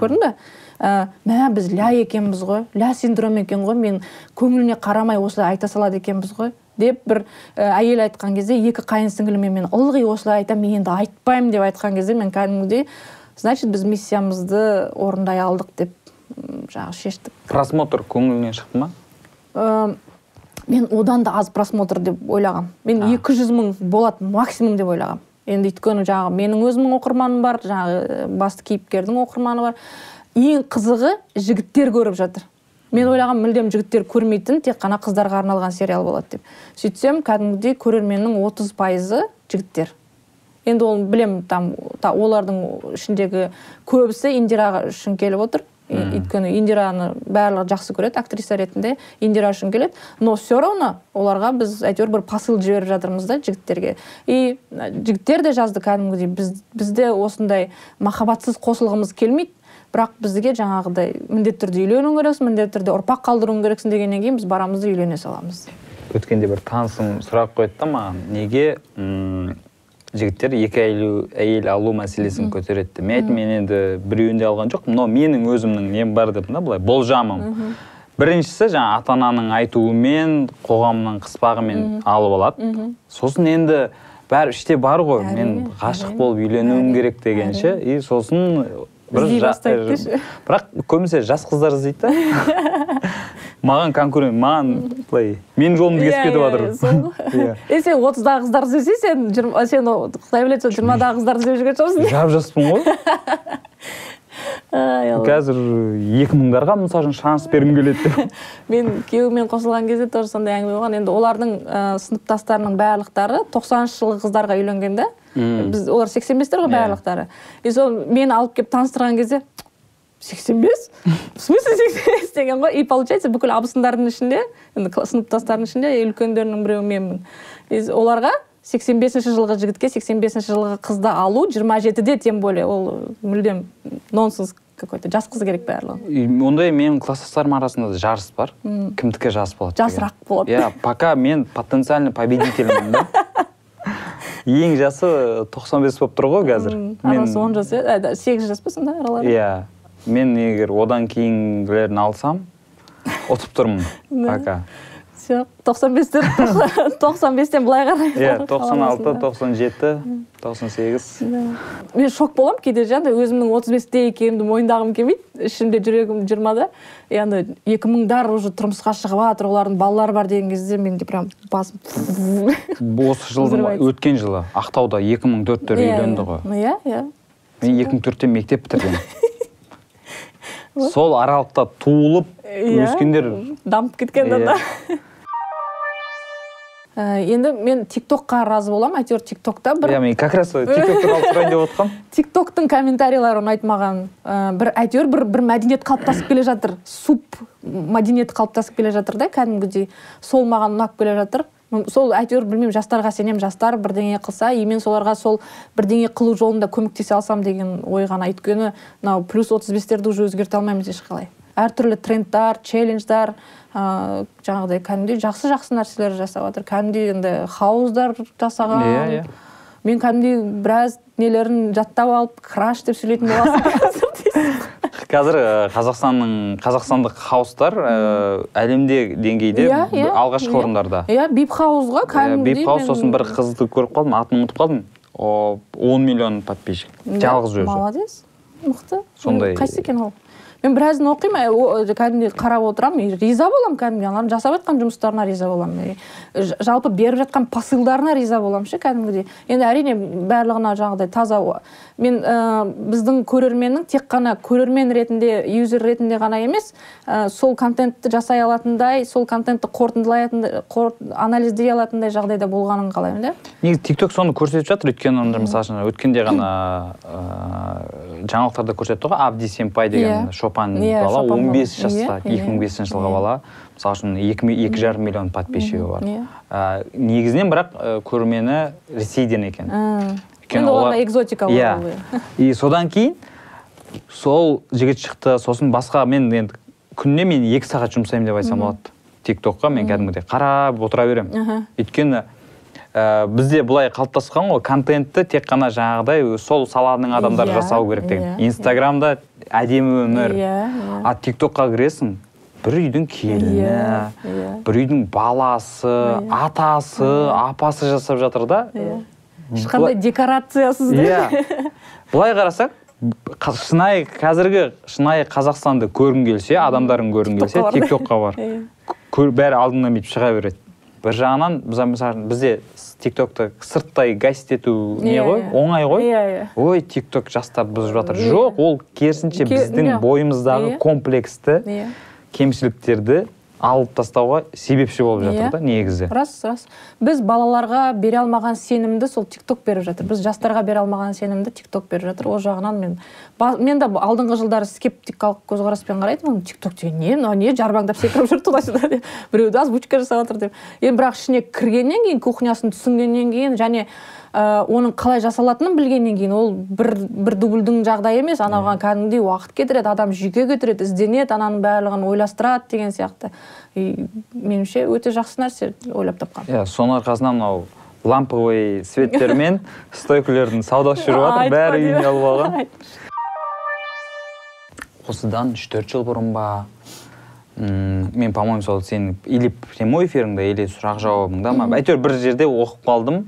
Көрдің бе? Ә, мә біз ля екенбіз ғой ля синдром екен ғой мен көңіліне қарамай осылай айта салады екенбіз ғой деп бір ә, әйел айтқан кезде екі қайын сіңіліме мен ылғи осылай айтамын мен енді айтпаймын деп айтқан кезде мен кәдімгідей значит біз миссиямызды орындай алдық деп жаңағы шештік. Просмотр көңіліңнен шықты ма? Ә, мен одан да аз просмотр деп ойлағам. Мен екі жүз мың болады максимум деп ойлағам. Енді өйткені жаңағы менің өзімнің оқырманым бар жаңағы басты кейіпкердің оқырманы бар. Ең қызығы жігіттер көріп жатыр. Мен ойлағам мүлдем жігіттер көрмейтін тек қана қыздарға арналған сериал болады деп. Сөйтсем кәдімгідей көрерменнің отыз пайызы жігіттер. Енді ол білем там олардың ішіндегі көбісі индира үшін келіп отыр. Өйткені индираны барлығы жақсы көреді актриса ретінде индира үшін келеді. Но все равно оларға біз әйтеуір бір посыл жіберіп жатырмыз да жігіттерге. И жігіттер де жазды кәдімгідей біз бізде осындай махаббатсыз қосылғымыз келмейді бірақ бізге жаңағыдай міндетті түрде үйленуің керексің міндетті түрде ұрпақ қалдыруың керексің дегеннен кейін біз барамыз да үйлене саламыз. Өткенде бір танысым сұрақ қойды да маған неге м жігіттер екі әйел, әйел алу мәселесін көтереді? Мен айттым мен енді біреуін де алған жоқпын. Но менің өзімнің нем бар дедім да былай болжамым. Біріншісі жаңа ата ананың айтуымен қоғамның қыспағымен алып алады. Сосын енді бәрі іште бар ғой. Мен ғашық болып үйленуім керек дегенше. И сосын бірақ көбінесе жас қыздар іздейді да. *laughs* Маған конкурент маған былай. менің жолымды кесіп кетіп жатыр. сол. Ғой *laughs* *laughs* е сен отыздағы қыздарды іздесең сен сен құдай біледі сол жиырмадағы қыздарды іздеп жүрген шығарсың. Жап жаспын ғой. Қазір екі мыңдарға мысалы үшін шанс бергім келеді деп. *laughs* Мен күйеуіммен қосылған кезде тоже сондай әңгіме болған. Енді олардың ә, сыныптастарының барлықтары тоқсаныншы жылғы қыздарға үйленген да. Біз олар сексен бестер ғой иә. барлықтары. И сол мені алып келіп таныстырған кезде сексен бес? В смысле сексен бес? деген ғой. И получается бүкіл абысындардың ішінде енді сыныптастардың ішінде үлкендерінің біреуі менмін. И оларға сексен бесінші жылғы жігітке сексен бесінші жылғы қызды алу жиырма жетіде тем более ол мүлдем нонсенс какой то жас қыз керек барлығы ондай менің класстастарым арасында да жарыс бар. Кімдікі жас болады жасырақ болады. Иә пока мен потенциальный победительмін да. *laughs* Ең жасы тоқсан бес болып тұр ғой қазір. Арасы он жас иә сегіз жас па сонда аралары иә. Мен егер одан кейінгілерін алсам *laughs* ұтып тұрмын пока. Все тоқсан бестен *laughs* тоқсан бестен былай қарай иә тоқсан алты тоқсан жеті тоқсан сегіз. Мен шок боламын кейде жаңағыдай өзімнің отыз бесте екенімді мойындағым келмейді ішімде жүрегім жиырмада и андай екі мыңдар уже тұрмысқа шығып жатыр олардың балалары бар деген кезде менде прям басым осы жылдың өткен жылы ақтауда екі мың төрттер иә, үйленді ғой. Иә иә. Мен екі мың төртте мектеп бітіргенмін *laughs* сол аралықта туылып иә, өскендер дамып кеткен да. Енді мен тиктокқа разы боламын әйтеуір тиктокта бір иә мен как раз тикток туралы сұрайын деп отқанмын *laughs* тиктоктың комментарийлері ұнайды маған ә, бір әйтеуір бір бір мәдениет қалыптасып келе жатыр. Суп мәдениеті қалыптасып келе жатыр да кәдімгідей. Сол маған ұнап келе жатыр. Сол әйтеуір білмеймін жастарға сенемін жастар бірдеңе қылса и мен соларға сол бірдеңе қылу жолында көмектесе алсам деген ой ғана. Өйткені мынау плюс отыз бестерді уже өзгерте алмаймыз ешқалай. Әртүрлі трендтар челлендждар ыыы жаңағыдай кәдімгідей жақсы жақсы нәрселер жасап жатыр кәдімгідей енді хауздар жасаған. Иә, иә. мен кәдімгідей біраз нелерін жаттап алып краш деп сөйлейтін боласың. *laughs* *laughs* Қазір э, қазақстанның қазақстандық хаустар э, әлемде деңгейде Иә, иә, алғашқы иә. орындарда. Иә бип хаузға кәдімгідей бип хаус мен- сосын бір қызды көріп қалдым атын ұмытып қалдым. О 10 миллион подписчик. Жалғыз өзі. Молодец. Мықты. Сондай- қайсы екен ол? Мен біразын оқимын ә, о- кәдімгідей қарап отырамын. Риза боламын кәдімгідей. Аналардың жасап жатқан жұмыстарына риза боламын. Жалпы беріп жатқан посылдарына риза боламын ше кәдімгідей. Енді әрине барлығына жаңағыдай таза мен ә, біздің көрерменнің тек қана көрермен ретінде юзер ретінде ғана емес ә, сол контентті жасай алатындай сол контентті қорытындылайтындай қор- анализдей алатындай жағдайда болғанын қалаймын да. Негізі тикток соны көрсетіп жатыр өйткені мысалы үшін өткенде ғана ыыы жаңалықтарда көрсетті ғой. Абди сенпай деген Иә. шопан Иә, бала шопан 15 бала. жаста Иә, 2005 жылғы иә. бала. Мысалы үшін екі екі жарым миллион подписчигі бар. Ә, негізінен бірақ ә, көрермені ресейден екен. Өйткені оларға экзотика иә. ғой. И содан кейін сол жігіт шықты. Сосын басқа мен енді күніне мен екі сағат жұмсаймын деп айтсам болады. Тиктокқа мен кәдімгідей қарап отыра беремін. Өйткені ә, бізде былай қалыптасқан ғой. Контентті тек қана жаңағыдай сол саланың адамдары Иә, жасау керек деген. иә, инстаграмда әдемі өмір. Иә, иә. а тиктокқа кіресің бір үйдің келіні бір үйдің баласы атасы апасы жасап жатыр да. Иә. ешқандай декорациясыз иә. Былай қарасақ қа- шынайы қазіргі шынайы қазақстанды көргің келсе адамдарын көргің келсе тиктокқа бар. *laughs* Бәрі алдыңнан бүйтіп шыға береді. Бір жағынан мысалы бізде тиктокты сырттай гасить ету не Иә, ғой иә. оңай ғой Иә, иә. ой тикток жастар бұзып жатыр Иә. жоқ ол керісінше Ке- біздің бойымыздағы комплексті кемшіліктерді алып тастауға себепші болып жатыр Иә. да негізі. Рас рас. Біз балаларға бере алмаған сенімді сол тикток беріп жатыр. Біз жастарға бере алмаған сенімді тикток беріп жатыр. Ол жағынан мен ба- мен де алдыңғы жылдары скептикалық көзқараспен қарайтынмын. Тикток деген не? Мынау не? Жарбаңдап секіріп жүр туда сюда деп. Біреуді озвучка жасап жатыр деп. Енді бірақ ішіне кіргеннен кейін кухнясын түсінгеннен кейін және ә, оның қалай жасалатынын білгеннен кейін ол бір бір дубльдің жағдайы емес. Анаған кәдімгідей уақыт кетіреді адам жүйке кетіреді ізденеді ананың барлығын ойластырады деген сияқты. И меніңше өте жақсы нәрсе ойлап тапқан. Иә соның арқасында мынау ламповый светтер мен *laughs* стойкілердің саудасы жүріп жатыр бәрі үйіне алып алған. Осыдан үш төрт жыл бұрын ба? М, мен по моему сол сенің или прямой эфиріңде или сұрақ жауабыңда ма әйтеуір бір жерде оқып қалдым.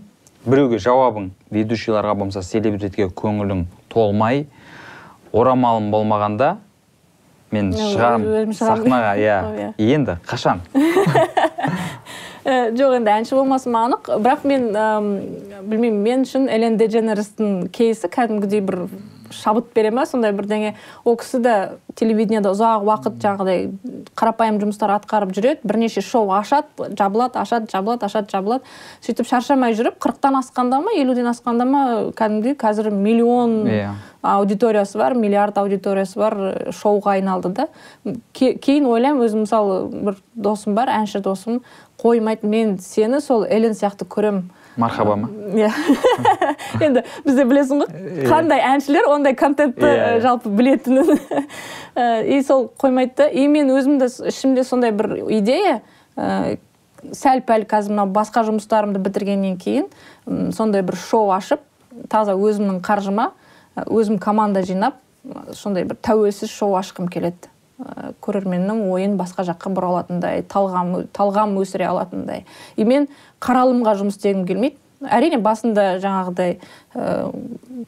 Біреуге жауабың ведущийларға болмаса селебритке көңілің толмай орамалым болмағанда мен шығамын сахнаға иә. *laughs* Иә. енді қашан? Ә, *laughs* жоқ енді әнші болмасым анық. Бірақ мен білмеймін мен үшін элен дедженерестің кейсі кәдімгідей бір шабыт бере ма? Сондай бірдеңе. Ол кісі де телевидениеда ұзақ уақыт жаңағыдай қарапайым жұмыстар атқарып жүреді. Бірнеше шоу ашады жабылады ашады жабылады ашады жабылады. Сөйтіп шаршамай жүріп қырықтан асқанда ма елуден асқанда ма кәдімгідей қазір миллион Иә. аудиториясы бар миллиард аудиториясы бар э, шоуға айналды да. Ке- кейін ойлаймын өзім мысалы бір досым бар әнші досым қоймайды мен сені сол элен сияқты көремін мархаба ма? Иә. *laughs* Енді бізде білесің ғой қандай әншілер ондай контентті жалпы білетінін. *laughs* И сол қоймайды да. И мен өзім де ішімде сондай бір идея сәл пәл қазір мынау басқа жұмыстарымды бітіргеннен кейін сондай бір шоу ашып таза өзімнің қаржыма өзім команда жинап сондай бір тәуелсіз шоу ашқым келеді. Көрерменнің ойын басқа жаққа бұра алатындай талғам талғам өсіре алатындай. И мен қаралымға жұмыс істегім келмейді. Әрине басында жаңағыдай ә,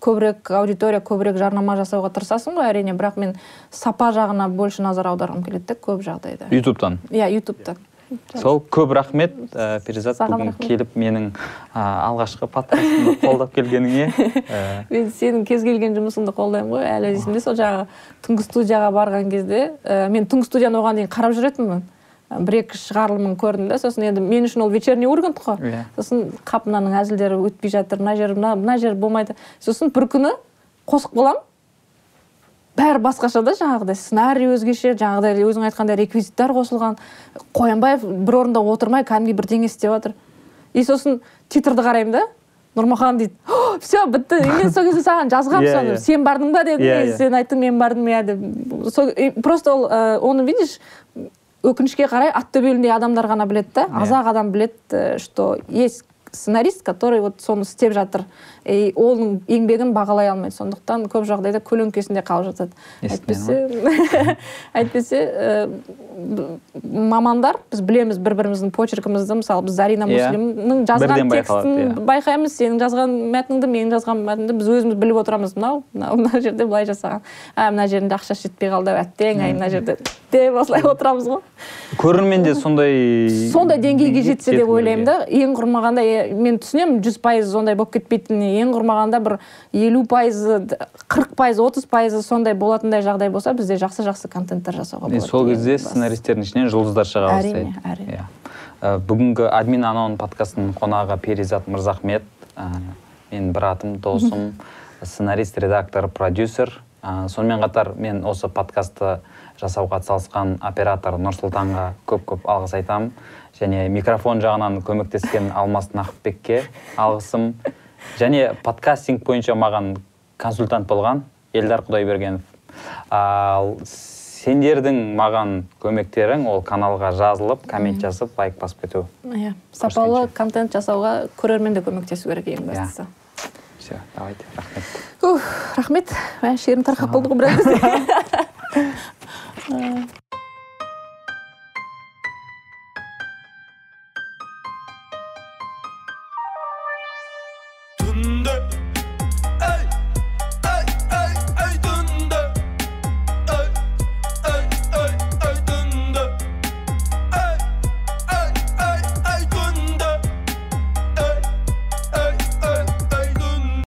көбірек аудитория көбірек жарнама жасауға тырысасың ғой әрине. Бірақ мен сапа жағына больше назар аударғым келеді да көп жағдайда. Ютубтан? Иә ютубта сол көп рахмет ә, перизат. Бүгін рахмет. келіп менің ә, алғашқы подкастымды қолдап келгеніңе ә, *laughs* мен сенің кез келген жұмысыңды қолдаймын ғой әлі есімде сол жаңағы түнгі студияға барған кезде ә, мен түнгі студияны оған дейін қарап жүретінмін бір екі шығарылымын көрдім да сосын енді мен үшін ол вечерний ургант қой. Иә. сосын қап мынаның әзілдері өтпей жатыр мына жер мына мына жер болмайды. Сосын бір күні қосып қаламын бәрі басқаша да жаңағыдай сценарий өзгеше жаңағыдай өзің айтқандай реквизиттар қосылған. Қоянбаев бір орында отырмай кәдімгідей бірдеңе істеп жатыр. И сосын титрді қараймын да. Нұрмахан дейді все бітті и мен сол кезде саған жазғанмын *laughs* Иә, соны. иә. сен бардың ба? дедім. И иә. сен айттың мен бардым иә деп Сол- просто ол ә, оны видишь өкінішке қарай ақтөбеліндей адамдар ғана біледі да. Аз ақ адам біледі ә, что есть сценарист который вот соны істеп жатыр. И оның еңбегін бағалай алмайды. Сондықтан көп жағдайда көлеңкесінде қалып жатады. Әйтпесе *laughs* әйтпесе ә, б- мамандар біз білеміз бір біріміздің почеркімізді. Мысалы біз зарина Иә. муслимнің жазған текстін иә. байқаймыз. Сенің жазған мәтініңді менің жазған мәтінімді біз өзіміз біліп отырамыз. Мынау мынау мына жерде былай жасаған. А мына жерінде ақша жетпей қалды. Әттең ай мына жерде деп осылай отырамыз ғой. Көрермен де сондай сондай деңгейге жетсе деп ойлаймын да. ең құрмағанда е, мен түсінемін жүз пайыз сондай болып кетпейтініне ең құрмағанда бір елу пайызы қырық пайызы отыз пайызы сондай болатындай жағдай болса бізде жақсы жақсы контенттер жасауға иә. Болады сол кезде сценаристердің ішінен жұлдыздар шыға Әрине, бастайды әрине. Иә. Ә, бүгінгі админ анон подкастының қонағы перизат мырзахмет ә, менің братым досым *laughs* сценарист редактор продюсер ә, сонымен қатар мен осы подкастты жасауға атсалысқан оператор нұрсұлтанға көп көп алғыс айтамын және микрофон жағынан көмектескен алмас нақыпбекке алғысым. Және подкастинг бойынша маған консультант болған елдар құдайбергенов. Ал сендердің маған көмектерің ол каналға жазылып коммент жазып лайк басып кету. Иә сапалы контент жасауға көрермен де көмектесу керек ең Иә. бастысы. Все давайте рахмет. Ух рахмет. Мә шерім тарқап болды ғой *laughs* *laughs* біраз